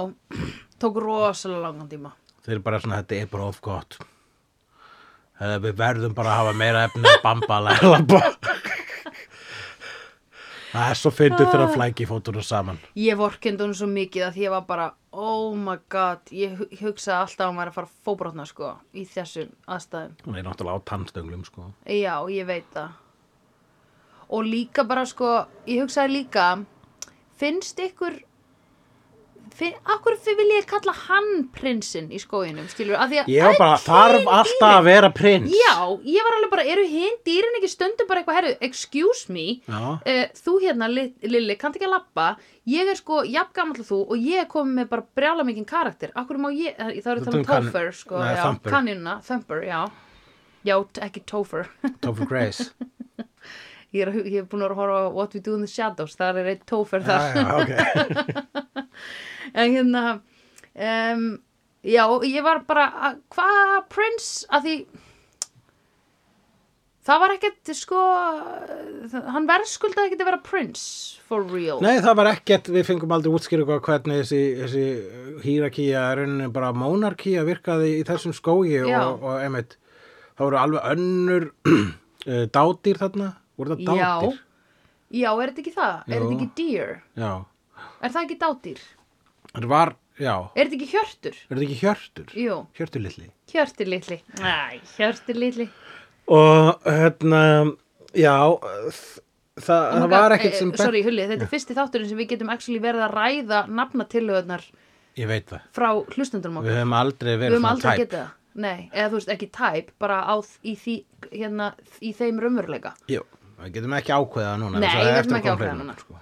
tók rosalega langan tíma. Þeir eru bara svona, þetta er bara of gott. Við verðum bara að hafa meira efni að Bamba að læra að labba. Það er svo fyndið þegar að flæki fótunum saman. Ég vorkendi hún svo mikið að ég var bara, oh my god, ég hu- hugsaði alltaf að hún væri að fara fóbrotna, sko, í þessum aðstæðum. Hún er náttúrulega á tannstönglu, sko. Já, ég veit það. Og líka bara, sko, ég hugsaði líka, finnst ykkur, akkur vil ég kalla hann prinsinn í skóginum, skilur, að því að Ég var bara, öll þarf hin alltaf dýrin- að vera prins. Já, ég var alveg bara, eru hinn dýrin ekki stundum bara eitthvað, herru, excuse me, Já. uh, þú hérna, Li- Lilli, kannt ekki að labba, ég er sko jafn gamall og þú og ég er komið með bara brjála mikinn karakter, akkur má ég, eh, þá er Þú það um um kan- Topher, sko, Nei, já, Thumper. kanjuna, Thumper, já, já, t- ekki Topher, Topher Grace. ég er, ég er búin að horfa á What We Do in the Shadows, það er eitt Topher þar, já, já, ok. en hérna, um, já, ég var bara, að- hvað Prince, að því, Það var ekkert, sko, hann verðskuldaði ekkert að vera Prince, for real. Nei, það var ekkert, við fengum aldrei útskýringu á hvernig þessi, þessi hýrakía er rauninni bara monarkía virkaði í þessum skógi og, og einmitt, það voru alveg önnur eh, dádýr þarna, voru það Já, dádýr? já, er þetta ekki það? Er Jú. þetta ekki deer? Já. Er það ekki dádýr? Það var, já, Er þetta ekki hjörtur? er þetta ekki hjörtur? Jú, Hjörtur litli. hjörtur litli. Æ, hjörtur litli. Og hérna, já, það, það var ekkert sem... Sorry, Hulli, þetta er fyrsti þátturinn sem við getum actually verið að ræða nafnatilöðunar Ég veit það. frá hlustendunum Við okkar. höfum aldrei Við verið höfum svona aldrei tæp. getað það. Nei, eða þú veist, ekki tæp, bara á, í, því, hérna, í þeim raunveruleika. Jú, við getum ekki ákveða núna. Nei, við getum ekki ákveða núna. Sko.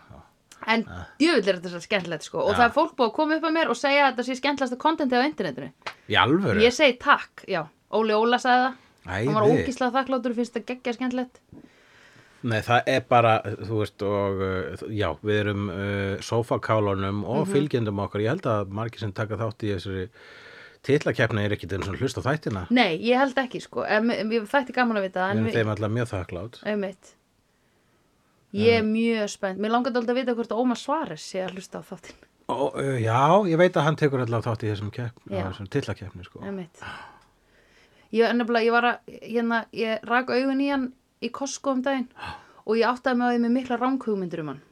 En djöfull er þetta svo skemmtilegt, sko. Og Já. það er fólk búið að koma upp að mér og segja að þetta sé skemmtilegasta kontenti á internetinu. Í alvöru? Ég segi takk, já. Óli Óla sagði það. Hann var Æði. ógíslega þakkláttur og finnst þetta geggja skemmtilegt. Nei, það er bara, þú veist, og uh, já, við erum uh, sofakálunum og Mhm. fylgjendum okkar. Ég held að margir sem taka þátt í þessari titlakeppni er ekkit eins og hlust á þættina. Nei, ég held ekki, sko. Þætti gaman að vita það. Við erum þeim alltaf mjög þakklátt. einmitt. Ég er mjög spennt. Mér langar alltaf að vita hvort Ómar Svares sé að hlusta á þáttinn. Ó, já, ég veit að hann tekur allavega þátt í þessum Já. þessum tillakeppni sko. Ég, ennabla, ég var að, hérna, ég rak augun í hann í Costco um daginn og ég áttaði mig á því með mikla ránkugmyndur um hann.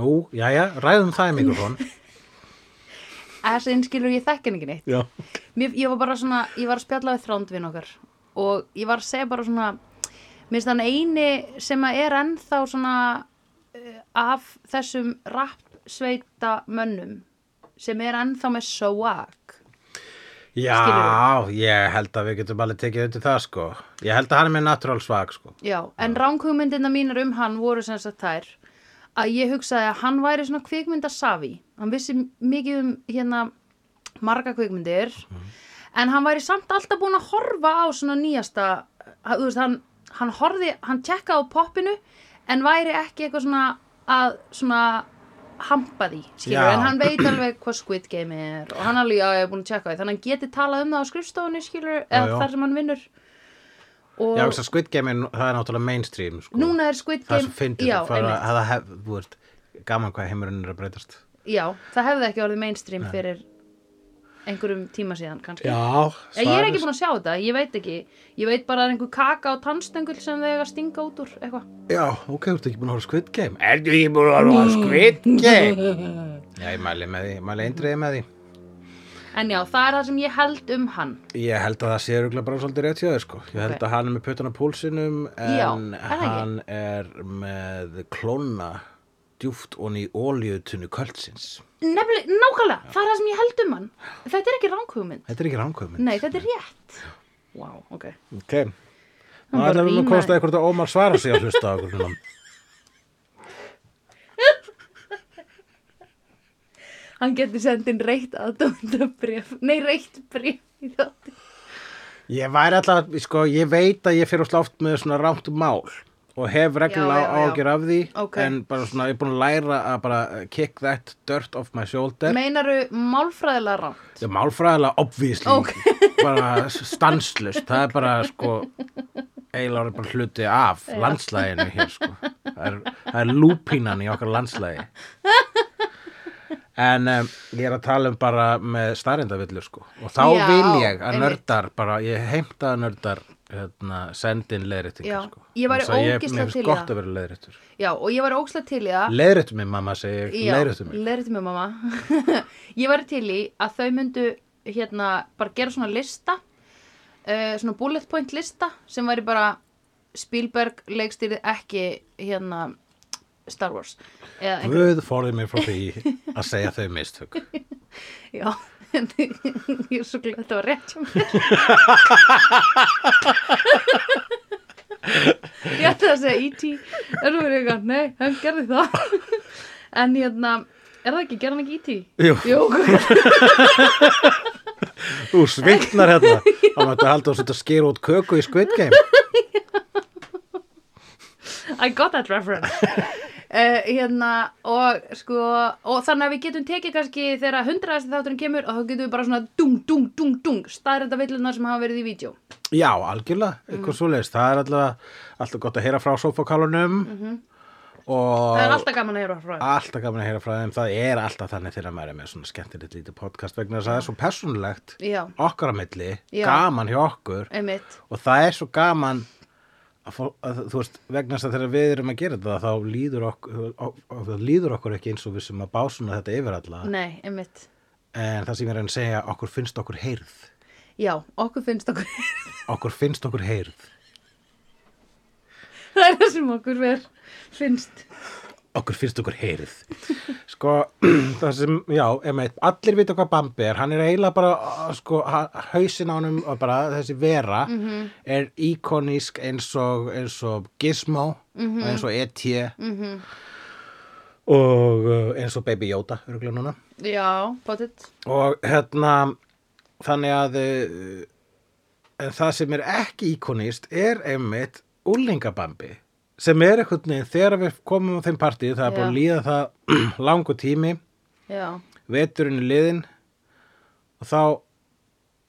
Nú, jæja, ræðum það í mikrofón Þess að einskilur ég þekki hann ekki neitt. Já, Mér, ég var bara svona, ég var að spjalla við þrándvinn okkar og ég var að segja bara svona, mér finnst hann eini sem er ennþá svona uh, af þessum rappsveita mönnum sem er ennþá með swag. Já, ég held að við getum alveg tekið undir það sko Ég held að hann er með natural svag sko Já, en ránkugmyndina mínar um hann voru sem sagt þær að ég hugsaði að hann væri svona kvikmyndasafi. Hann vissi mikið um hérna marga kvikmyndir en hann væri samt alltaf búin að horfa á svona nýjasta, þú veist, hann, hann horfði, hann tjekkaði á poppinu en væri ekki eitthvað svona að svona hampa því, skilur, Já. en hann veit alveg hvað Squid Game er og hann alveg, já, ég er búin að tjekka því, þannig að hann geti talað um það á skrifstofunni, skilur, eða já. þar sem hann vinnur og Já, þess að Squid Game, er- það er náttúrulega mainstream sko. núna er Squid Það Game já, það, það, einmitt. það hef, þú veist, gaman hvað heimurinn er að breytast já, það hefði ekki orðið mainstream fyrir einhverjum tíma síðan kannski. Já, ég er ekki búin að sjá þetta, ég veit ekki. Ég veit bara að það er einhver kaka og tannstöngul sem þau eiga að stinga út úr eitthvað. Já, ok, þú ert ekki búin að horfa á Squid Game. Ertu ekki búin að horfa á Squid Game? Já, ég mæli með því, mæli eindriði með því. En já, það er það sem ég held um hann. Ég held að það sé örugglega bara svolítið rétt hjá þér sko. Ég held Ok. að hann er með puttan á púlsinum en Já, er hann er með klóna djúft og í ólíutunni kvöldsins. Nefnilega, nákvæmlega, það er það sem ég held um hann. Þetta er ekki ránkugmynd Þetta er ekki ránkvömmin Nei, þetta er rétt. Vá, ok. Ok. Nú bara ætlum við að að eitthvað að Ómar svara sig að hlusta á okkur núna. Hann getur sendin reitt aðdóndabrif Nei, reitt brif í þátti Ég væri alltaf, sko, ég veit að ég fyrir sláft með svona rámt mál og hef reglulega Já, já, já. ágjör af því Ok. en bara svona, ég er búin að læra að bara kick that dirt off my shoulder. Meinaru málfræðilega ránt er málfræðilega obvísli Ok. bara stanslust það er bara sko eiginlega orðið bara hluti af landslæginu hér sko. Það er, það er lúpínan í okkar landslægi en um, ég er að tala um bara með starrindavillur sko. Og þá Já, vil ég að nördar bara, ég heimta að nördar hérna, sendin Já, leiðréttingar sko. ég mér finnst til það. og ég var ókslega til það. Leiðréttu mig mamma segi leiðréttu mig. mamma. Ég var til í að þau myndu hérna bara gera svona lista uh, svona bullet point lista sem væri bara Spielberg leikstýrið ekki hérna Star Wars Guð forðið mér frá því að segja þau mistök já ég er svo glöð að þetta var rétt hjá mér ég ætti að segja E.T. en þú verður eitthvað, nei, hann gerði það en hérna er það ekki, gerði hann ekki E.T.? Jú. Jú, Þú sviknar hérna þá mættu halda að setja skýra út köku í Squid Game I got that reference uh, hérna og sko og þannig að við getum tekið kannski þegar hundraðasti þátturinn kemur og þá getum við bara svona dung, dung, dung, dung staðrenda villunar sem hafa verið í vídeo Já, algjörlega, eitthvað svoleiðist Það er alltaf, alltaf gott að heyra frá sofakálunum og Mhm. það er alltaf gaman að heyra frá þeim. alltaf gaman að heyra frá þeim það er alltaf þannig þegar maður er með svona skemmtilegt lítið podcast vegna þess að það er svo persónulegt Já. okkar á milli, Já. gaman hjá okkur einmitt, og það er svo gaman að, að þú veist, vegna þess að þegar við erum að gera þetta þá líður okkur, þá líður okkur ekki eins og við sem að básuna þetta yfir alla. Nei, einmitt. En það sem ég er að segja, okkur finnst okkur heyrð. Já, okkur finnst okkur okkur finnst okkur heyrð. Það er það sem okkur ver finnst okkur finnst okkur heyrið. Sko, það sem, já, emitt, allir vita hvað Bambi er, hann er eiginlega bara uh, sko, ha- hausinn á honum og bara þessi vera er íkonísk eins og, eins og Gizmo og eins og E.T. -hmm. og uh, eins og Baby Yoda örgulega núna. Já, og hérna þannig að uh, en það sem er ekki íkonist er einmitt úlingabambi sem er einhvern veginn þegar við komum á þeim partíð það er búin að líða það langu tími. Já, veturinn er liðin og þá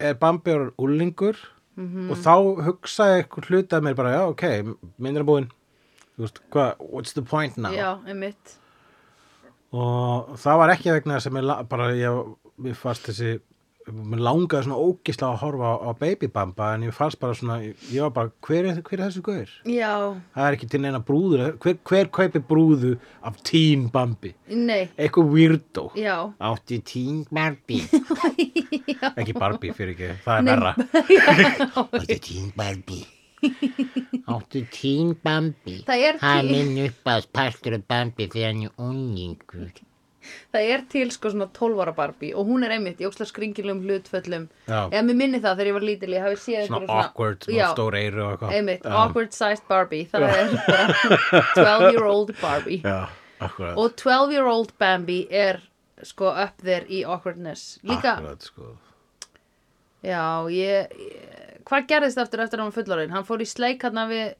er Bambi orðin úlingur Mhm. og þá hugsaði eitthvað hluti að mér bara, já, ok, minn er búin veist, hvað, what's the point now? Já, einmitt. Og það var ekki vegna mér, la- bara ég, mér fannst þessi mér langaði svona ógislega að horfa á, á Baby Bamba en ég fannst bara svona ég var bara, hver er, hver er þessu gaur? Já, það er ekki til neina brúður hver, hver kaupir brúðu af Teen Bambi? nei, eitthvað weirdo. Já. Átti Teen Barbie ekki Barbie fyrir ekki, það er verra. Áttu tín Barbie Áttu tín Bambi. Það er Það er til- minn uppáðs partur af Bambi þegar hann er unlingur Það er til sko svona 12 ára Barbie og hún er einmitt í óksla skringilegum hlutföllum. Já. eða mér minni það þegar ég var lítil ég hafi séð svona awkward, svona stór eitthvað. Einmitt, Já. awkward sized Barbie. Það er bara 12 year old Barbie. Já, og 12 year old Bambi er sko up there í awkwardness. Líka, akkurat, sko. já, ég, ég hvað gerðist eftir eftir hann var fullorinn hann fór í sleik hann við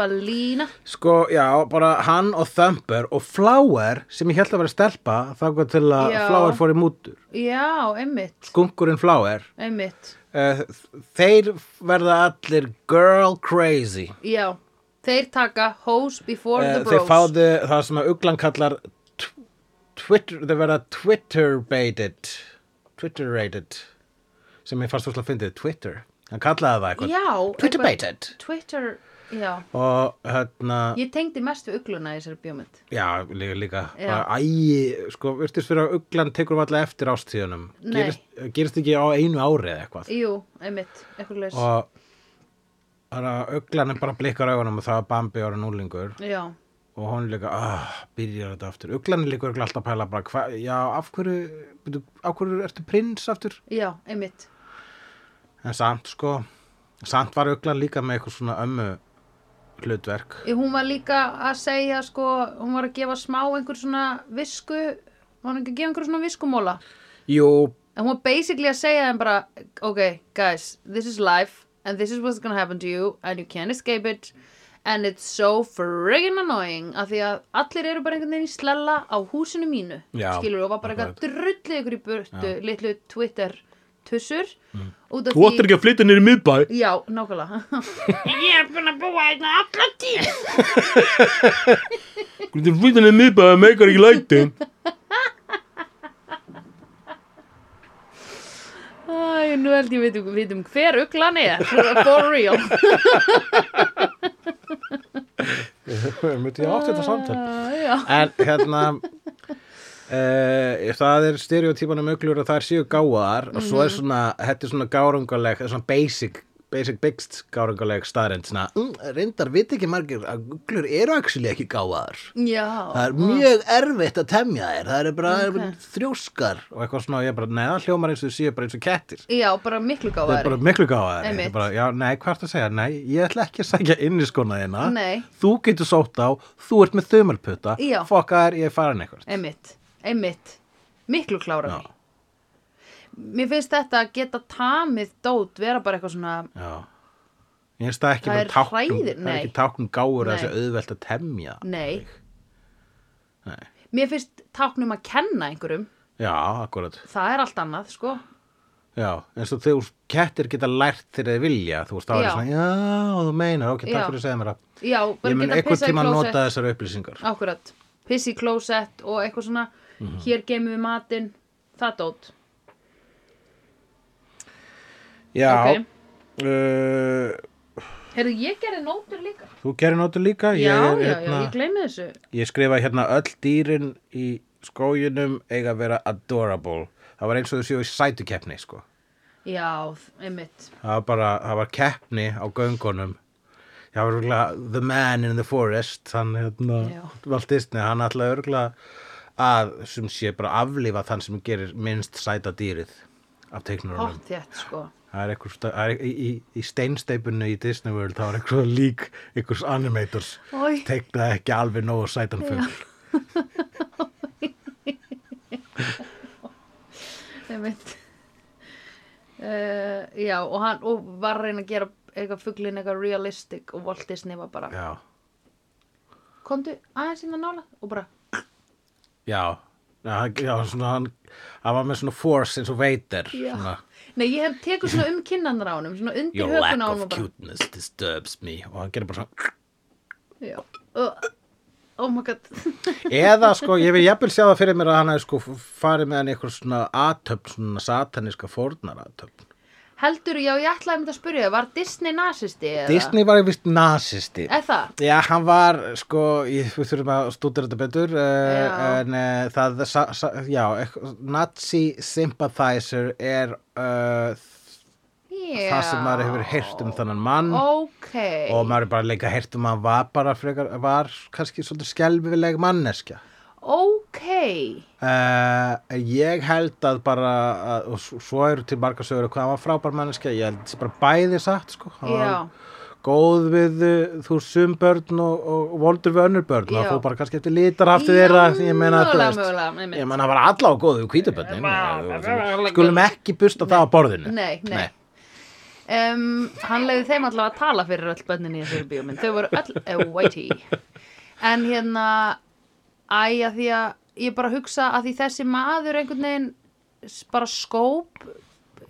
Falína sko, já, bara hann og Thumper og Flower sem ég held að vera stelpa þá til að Já. Flower fór í mútur. Já, einmitt, skunkurinn Flower. Einmitt. Uh, þeir verða allir girl crazy. Já, þeir taka hose before uh, the þeir bros. fáðu það sem að uglan kallar tw- Twitter, þeir verða Twitter baited Twitter rated sem ég fannst úrslega að fyndið Twitter, hann kallaði það eitthvað. Já, Twitter eitthvað- baited Twitter, og hérna Ég tengdi mest við ugluna í þessari bjómynd. Já, líka, líka. Já. Bara, æ, sko, virtist fyrir að uglan tekur alltaf eftir ástíðunum. Gerist, gerist ekki á einu ári eða eitthvað. Jú, einmitt, eitthvað leys. Og þannig að uglan er bara blikkar augunum og það er Bambi ára núlingur Já, og hún líka, ah, byrjar þetta aftur. Uglan er líka örugglega alltaf að pæla bara, hva, já, af hverju, byrju, af hverju ertu prins aftur? já, einmitt. En samt, sko, samt var uglan líka með eitthvað svona ömmu hlutverk. Hún var líka að segja, sko, hún var að gefa smá einhver svona visku, var hún ekki að gefa einhver svona viskumóla. Jú, En hún var basically að segja þeim bara, ok, guys, this is life and this is what's gonna happen to you and you can't escape it. And it's so friggin annoying að því að allir eru bara einhvern veginn í slella á húsinu mínu, Já, skilur og var bara eitthvað drullið ykkur í burtu, litlu Twitter tussur út af þú ættir ekki að flytja nýri miðbæ. Já, nákvæmlega Ég er búin að búa hérna alla tíð Þú ættir að flytja nýri miðbæ, það meikar ekki lætin. Æ, nú held ég vitum, vitum hver uglan er for real Myndi ég átti þetta samtal. Já, En hérna uh, það er stereotípanum uglur að það er séu gáðar og svo er svona, þetta er svona gárungaleg svona basic, basic bigst gárungaleg staðrind svona, mm, reyndar viti ekki margir að uglur eru actually ekki gáðar já. Það er mjög erfitt að temja þér það er bara Ok. okay. þrjóskar og eitthvað svona, ég bara, neða hljómar eins og séu bara eins og kettir. Já, bara miklu það er gáðari bara miklu gáðar bara, já, nei, hvað ertu að segja, nei, ég ætla ekki að segja inn í skona þína. Nei. þú getur sótt á, þú ert með þumalputta Já. fokka þær, ég er farin eitthvað Einmitt, Miklu klárari Já. Mér finnst þetta að geta tamið dót vera bara eitthvað svona Já. Ég finnst það ekki Það er táknum, hræðir- það er nei. ekki táknum gáur að Nei. þessi auðvelt að temja. Nei, Nei. mér finnst táknum að kenna einhverjum Já, akkurat. Það er allt annað, sko Já, eins og þegar kettir geta lært þegar þeir vilja, þú veist, þá er Já. það svona, já, þú meinar, ok, takk Já. fyrir að segja mér það. Já, bara Ég mun geta einhvern pissað í tíma klósett. nota þessar upplýsingar. Akkurat, piss í klósett og eitthvað svona Mhm. Hér geymum við matinn Það dót Já, Ok. uh, Heyrðu, ég gerði nótur líka þú gerir nótur líka. Já, ég, já, er, já, ég gleymi þessu ég skrifa hérna öll dýrin í skóginum eiga að vera adorable. Það var eins og þau séu í sætukeppni, sko. Já, einmitt Það var bara, það var keppni á göngunum. Það var örgulega The Man in the Forest, hann hérna. Walt Disney, hann ætlaði örgulega að, sem sé, bara aflífa þann sem gerir minnst sæta dýrið af teiknurunum. Sko Það er er í, í, steinsteipinu í Disney World, það var einhver lík einhvers animators, Oj. teiknaði ekki alveg nógu sætan fugl. einmitt uh, Já, og hann og var að reyna að gera eitthvað fuglin eitthvað realistic og Walt Disney var bara Já, komdu aðeins inn að nála og bara já, já, svona hann, hann var með svona force eins og veitir. Nei, ég hef tekur svona um kinnanar á honum svona undir Your höfun lack á of honum og bara cuteness disturbs me. Og hann gerir bara svona Já. Uh, oh my god. Eða sko, ég vil jafnvel sjá það fyrir mér að hann hefði sko farið með hann í eitthvað svona aðtöfn, svona sataniska fórnar aðtöfn. Heldur, já, ég ætlaði að mynda að spyrja þig, var Disney nasisti eða? Disney var vist nazisti. Er það? Já, hann var, sko, ég, við þurfum að stúdira þetta betur, uh, en uh, það, sa, sa, já, nazi sympathizer er uh, Já. það sem maður hefur heyrt um þannan mann Ok. og maður er bara líka heyrt um að hann var bara frekar, var kannski svolítið skelfileg manneskja. Ok. Uh, ég held að bara, að, og svo eru til marga sögur hvað hann var frábær manneskja, ég held þessi bara bæði satt, sko. Hann var góð við uh, þú sum börn og, og voldur við önnur börn og fór bara kannski eftir litarhafti Já, þeirra ég meina ég meina það var alla á góðu við hvítabörnin skulum ekki busta það á borðinu Nei, nei. Um, hann leiði þeim allavega að tala fyrir öll bönnin í þessari bíómynd. Þau voru öll uh, whitey. En hérna, æ, að því að ég bara hugsa að því þessi maður einhvern veginn bara skóp,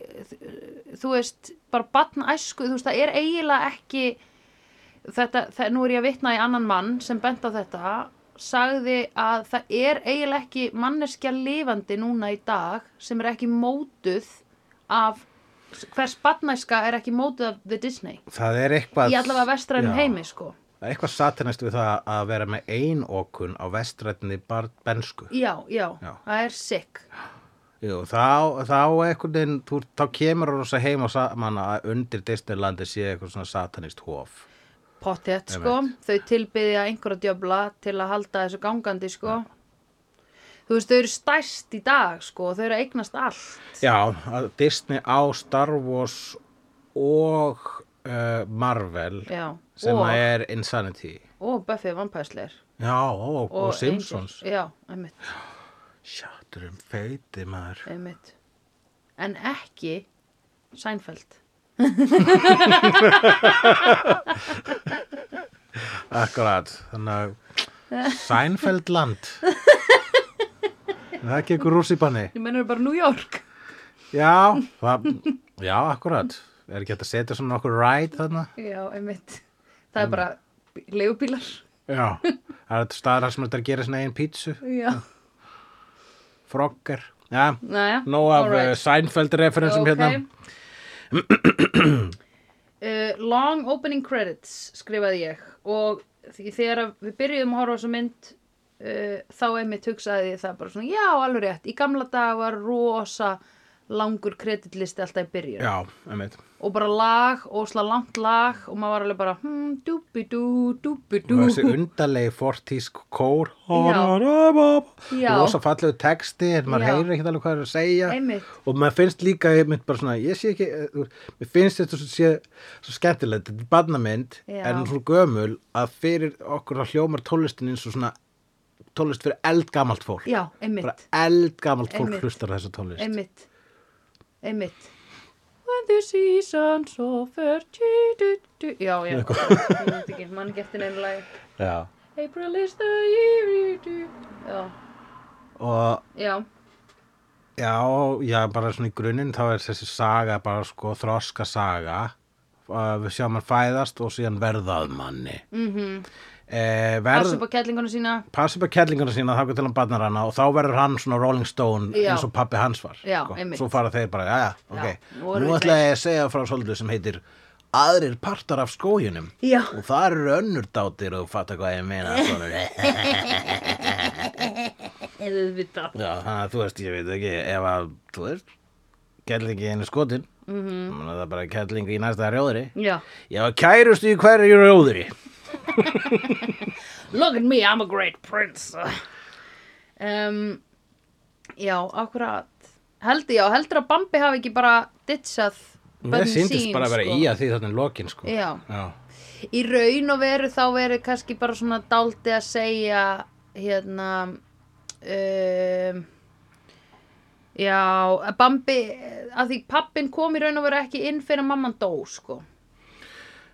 eh, þú veist, bara batn æsku, þú veist, það er eiginlega ekki, þetta, það, nú er ég að vitna í annan mann sem bent á þetta, sagði að það er eiginlega ekki manneskja lifandi núna í dag sem er ekki mótuð af hvers batnæska er ekki mótuð af The Disney. Það er eitthvað í allavega vestrænum heimi sko það er eitthvað satanist við það að vera með einokun á vestrætni bensku já, já, Já. það er sick. Jú, þá, þá veginn þú, þá kemur rosa heim og saman að undir Disneylandi sé eitthvað svona satanist hof. Pottet sko, þau tilbyðja einhverja djöfla til að halda þessu gangandi sko. Þú veist, þau eru stærst í dag sko, þau eru að eignast allt. Já, að Disney á Star Wars og uh, Marvel já, sem og, er Insanity. Og Buffy Vampire Slayer Já, og, og, Simpsons Angel. já, einmitt, Sjátturum feiti maður. Einmitt. En ekki Seinfeld. Akkurat, þannig að Seinfeld land Það er ekki ykkur rússipanni ég menur bara New York. Já, það, já, akkurat Er ekki hægt að setja svona okkur ride þarna? já, einmitt. Það er bara leigubílar. Já, það er þetta staðar sem þetta er gera svona eigin pítsu. Já, Frogger. Já, næja nóg af uh, Seinfeld referensum hérna. Uh, Long opening credits skrifaði ég. Og þegar við byrjuðum að horfa á þessu mynd uh, þá einmitt hugsaði ég það bara svona já alveg rétt, í gamla dag var rosa langur kreditlisti alltaf í byrjun Já, einmitt og bara lag og slá langt lag og maður var alveg bara hmm, dúbidú, dúbidú og þessi undarlegi fortísk kór Já. Já. rosa fallegu texti en maður Já. heyrir ekkert alveg hvað er að segja Einmitt. og maður finnst líka einmitt bara svona, ég sé ekki eh, mér finnst þetta svo, sé, svo skemmtilegt þetta er barnamynd Já. en svo gömul að fyrir okkur að hljómar tónlistin eins og svona tónlist fyrir eldgamalt fólk já, einmitt bara eldgamalt fólk Einmitt. hlustar á þessa tónlist Einmitt Einmitt. When the seasons offer du, du, du. Já, já. Ég veit ekki, mann neina lagi. Já. April is the year Já, og já, Já, já, bara svona í grunninn þá er þessi saga bara sko þroska saga við sjáum hann fæðast og síðan verðað manni. Mhm. Eh, Passa verð, upp á kettlinguna sína. Passa upp að kellinguna sína þá til hann barnar hana og þá verður hann svona Rolling Stone Já. eins og pappi hans var Já, sko. svo fara þeir bara, já, já, ok. nú ætla ég að segja frá svolítið sem heitir aðrir partar af skóginum. Já. og það eru önnur dátir og fatta hvað ég meina þú veist, ég veit ekki ef að, þú veist kellingi í einu skotin mm. -hmm. það er bara kellingi í næsta rjóðri Já, ég var kærust í hverju rjóðri look at me, I'm a great prince um, Já, akkurat Heldur, já, heldur að Bambi hafi ekki bara ditchað börnin síndist sín, bara að vera sko. í að því þannig lokin sko. Já. Já. í raun og veru þá verið kannski bara svona dálti að segja hérna um, já að Bambi að því pappin kom í raun og veru ekki inn fyrir mamman dó sko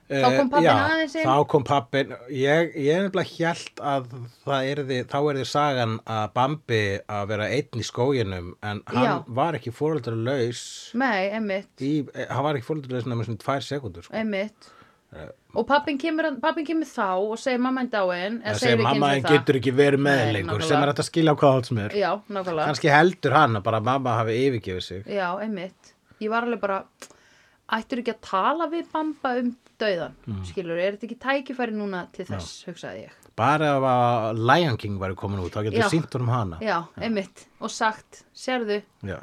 Þá kom Eh, já, aðeins inn. þá kom pappin ég, ég er nefnilega hjælt að það yrði, þá er þið sagan að Bambi að vera einn í skóginum en hann Já. var ekki fóröldra laus nei, einmitt, í, eh, hann var ekki fóröldra laus nema svona tvær sekundur sko. einmitt og pappin kemur, pappin kemur þá og segir mamma en dáin Það segir mamma en getur ekki verið með Nei, lengur nákvæmlega. sem er hægt að skilja á hvað alls mér já, nákvæmlega. Kannski heldur hann að bara mamma hafi yfirgefið sig. Já, einmitt. Ég var alveg bara ættur ekki að tala við Bamba um dauðan Mm. skilur, er þetta ekki tækifæri núna til þess, hugsaði ég. Bara að Lion King væri komin út þá getur Já. sínt honum hana. Já, einmitt, og sagt, sérðu. Já,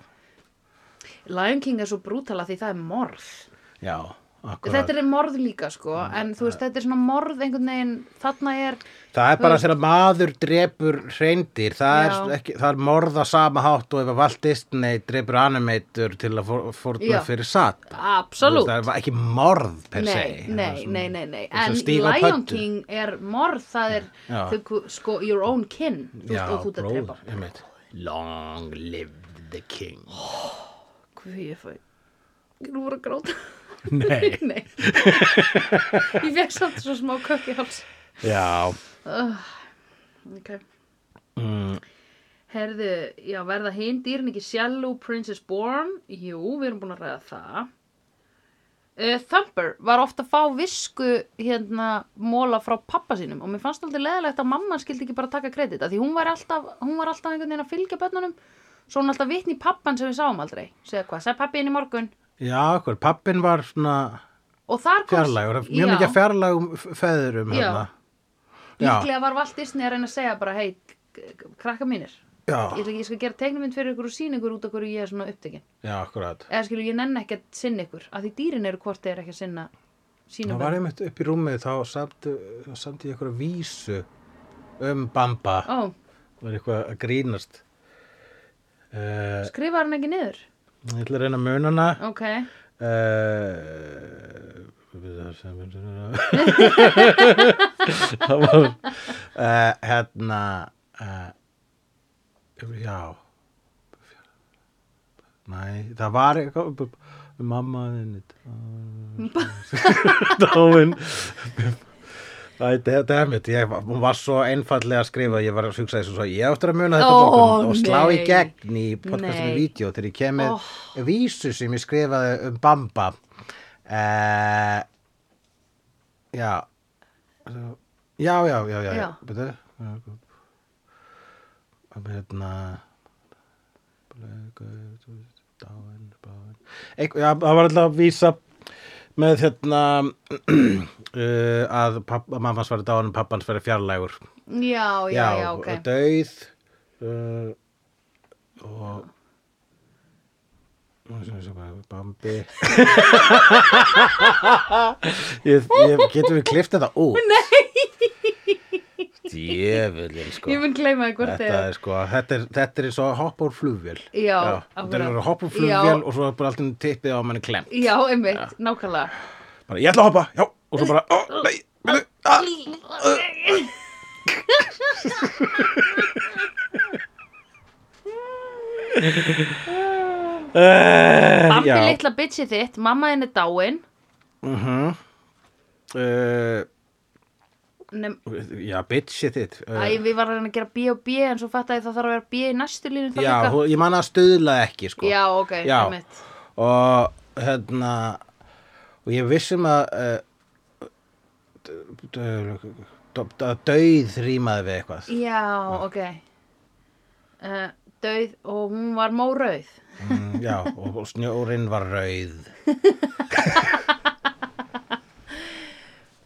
Lion King er svo brútala því það er morð. Já akkurat þetta er morð líka sko en þú veist, þetta er svona morð einhvern veginn þarna er, Það er bara þegar maður drepur hreindir, það er, Já. það er morða sama hátt og ef að Walt Disney drepur animator til að for- fórna Já. fyrir satt. absolutt Það er ekki morð per se. Nei, Það er nei, nei, nei, nei. En Lion. King er morð, það er Já. þau, sko, your own kin þú Já, veist, og þú ert að bróðir, drepa einmitt. Long live the king. Hvað ég fæ Nú voru að gráta Nei. Nei Ég fekk samt svo smá kökk í háls Já. Ok Mm, Herðu, já, verða hinn dýrin ekki Shallow Princess Born? Jú, við erum búin að ræða það. Uh, Thumper var ofta að fá visku hérna móla frá pappa sínum og mér fannst alltaf leðilegt að mamma skildi ekki bara taka kredita því hún var alltaf, hún var alltaf einhvern veginn að fylgja börnunum svo hún alltaf vitni í pappan sem við sáum aldrei segja hvað, segja pappi inn í morgun já, hver, pappin var svona og þar kom fjarlægur, mjög Já. mikið fjarlægum feðurum hérna. Líklega var Walt Disney að reyna að segja bara hei, krakka mínir Já, ég, ég skal gera teiknumynd fyrir ykkur og sína ykkur út af hverju ég er svona upptekinn já, akkurat. eða skilur ég nenni ekki að sinna ykkur að því dýrin eru hvort þeir ekki að sinna sínum Það var einmitt upp í rúmið þá samt, ég eitthvað vísu um Bamba. Það var eitthvað að grínast. Uh, skrifar hann ekki niður ég ætla að reyna að muna hana. ok, Uh, það var uh, hérna uh, já. Nei, það var eitthvað mamma þinni. Dáin Er mitt, ég var- svo einfallega að skrifa, ég var að hugsa þessu svo, ég áttur að muna þetta Ó, bókum og slá í nei. gegn í podcastinu vídeo þegar ég kem með vísu sem ég skrifaði um Bamba. Uh, já, já, já, já, já, Já. Byrju, hérna, það var alltaf að vísa með hérna uh, að, að mammas var dáin og pappans verið fjarlægur. Já, já, já, ok. dauð uh, og Bambi. Ég, ég getum við klift þetta út? Nei djöfullin sko. Ég mun gleyma því hvort Þetta er sko, þetta er, þetta er og hopp úr flugvél Já, þetta er hopp úr Já. flugvél og svo er bara alltaf tippið á manni klem já, einmitt, nákvæmlega. Bara, ég ætla að hoppa, já, og svo bara, ó, nei, byrju, ah, uh, Bambi já, litla bitchi þitt, mamma henni dáin. Uh uh, Nefn, já, bitchið þitt uh, Æ, við varum að reyna að gera B og B en svo fatt að það þarf að vera B í næstu línu já, hú- ég man að stuðla ekki, sko. Já, ok, Já. einmitt. Og hérna og ég vissum að að dauð rýmaði við eitthvað. Já, ok. Uh, Dauð og hún var mórauð. Mm, já, og, snjórinn var rauð.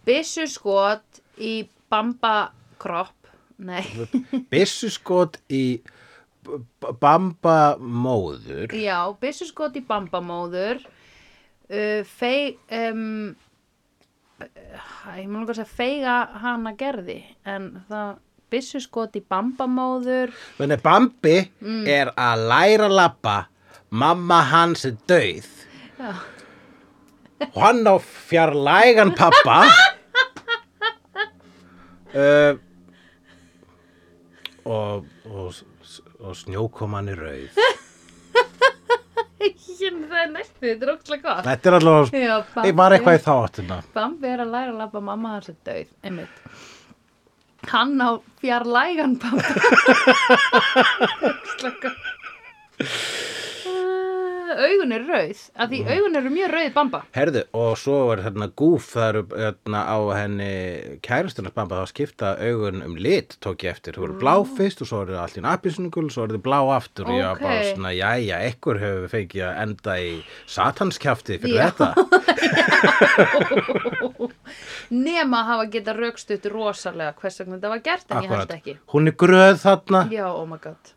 Byssu skot í bamba kropp Nei, byssuskot í b- b- bamba móður. Já, byssu skot í bamba móður. Uh, Fei um, Ég má langar að segja feiga hana gerði en það byssu skot í bamba móður. Þannig Bambi Mm. er að læra labba mamma hans er dauð. Já. og hann á fjarlægan pappa uh, og, og, og snjókoman er rauð Það er næstu, þetta er ókslega gott Þetta er alltaf Ég var eitthvað í þá áttina Bambi er að læra að labba mamma hans er döið, einmitt. Hann á fjarlægan Bambi. Slaka. Uh, augun er rauð, að því augun eru mjög rauðið bamba Herðu, og svo er þarna gúf, það eru þarna á henni kærustunars bamba þá skipta augun um lit, tók ég eftir. Þú eru blá fyrst og svo eru allt í napisnugul, svo eru þið blá aftur og ég var bara svona, jæja, ekkur hefur fengið að enda í satanskjafti fyrir Já. þetta. nema að hafa geta raukstutt rosalega hvers vegna þetta var gert en ég held ekki Hún er gröð þarna. já, oh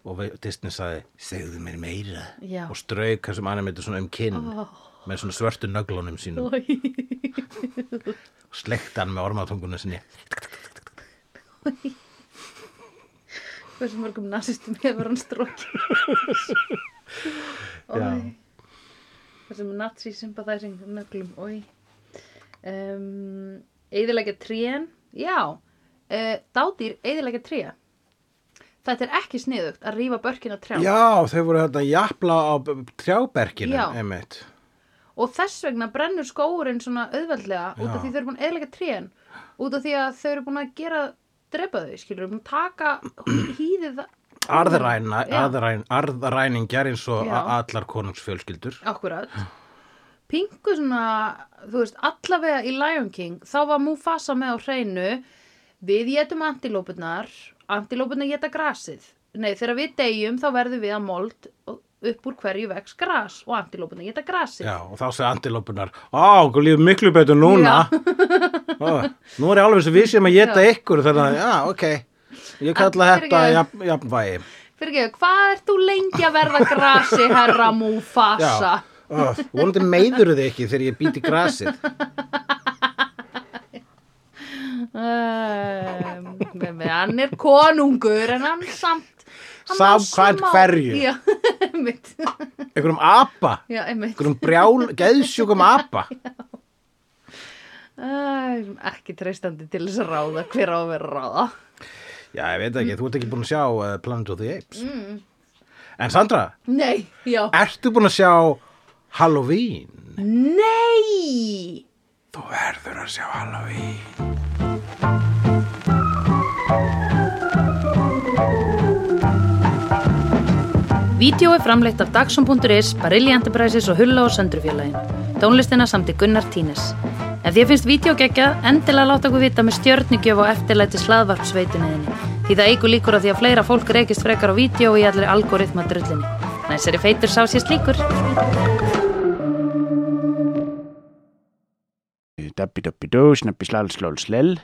Og Disney sagði, segðu mér meira. Já. Og strauk þessum animator svona um kinn oh. með svona svörtu nöglunum sínum og sleikti hann með ormatunguna sinni. hversu mörgum nazistum hefur hann stróki Já. þessum nazi sympathizing nöglum oi. um, eðilegja trén já uh, dádýr eðilegja tré þetta er ekki sniðugt að rífa börkin á trjám Já, þau voru þetta jafla á trjáberkinu, Já. einmitt. og þess vegna brennur skóurinn svona auðveldlega út af Já. því þau eru búin að eðilegja trén út af því að þau eru búin að gera drepa þau, skilur, búin að taka hýðið Arðræna, Já. arðræn, arðræningjar eins og Já. allar konungsfjölskyldur. Akkurat Pingu svona, þú veist, allavega í Lion King, þá var Mufasa með á hreinu Við getum antilópunar, antilópunar geta grasið Nei, þegar við deyjum þá verðum við að mold upp úr hverju vex gras og antilópunar geta grasið Já, og þá segja antilópunar, á, hvað líður miklu betur núna. Ó, nú er ég alveg sem við sem að geta Já. ykkur, þannig að, já, ok, ég kalla þetta jafnvægi. Fyrir ekki, hvað ert þú lengi að verða grasi, herra Mufasa? Ó, vonandi meiður þið ekki þegar ég býti grasið. Um, hann er konungur en hann samt Samkvæmt hverju? Já, Einhverjum apa, Já, einhverjum brjál, geðsjúkum apa. Æ, Ekki treystandi til þess að ráða hver á að vera ráða Já, ég veit ekki, þú ert ekki búin að sjá uh, Planet of the Apes. En Sandra, Nei, já ertu búin að sjá Halloween? Nei Þú verður að sjá Halloween. Vídeó er framleitt af Dagsum.is, Barilli Enterprises og Hulla og Söndrufjörlægin. Tónlistina samt í Gunnar Tínes. Ef því finnst vídeo geggjað, endilega láta okkur vita með stjörnugjöf og eftirlæti slaðvarpsveituninni. Því það eigur líkur að því að fleira fólk reykist frekar á vídeo í allir algoritma drullinni. Næsari feitur sá sér slíkur. Dabbi dabbi dó, snabbi slal slól slell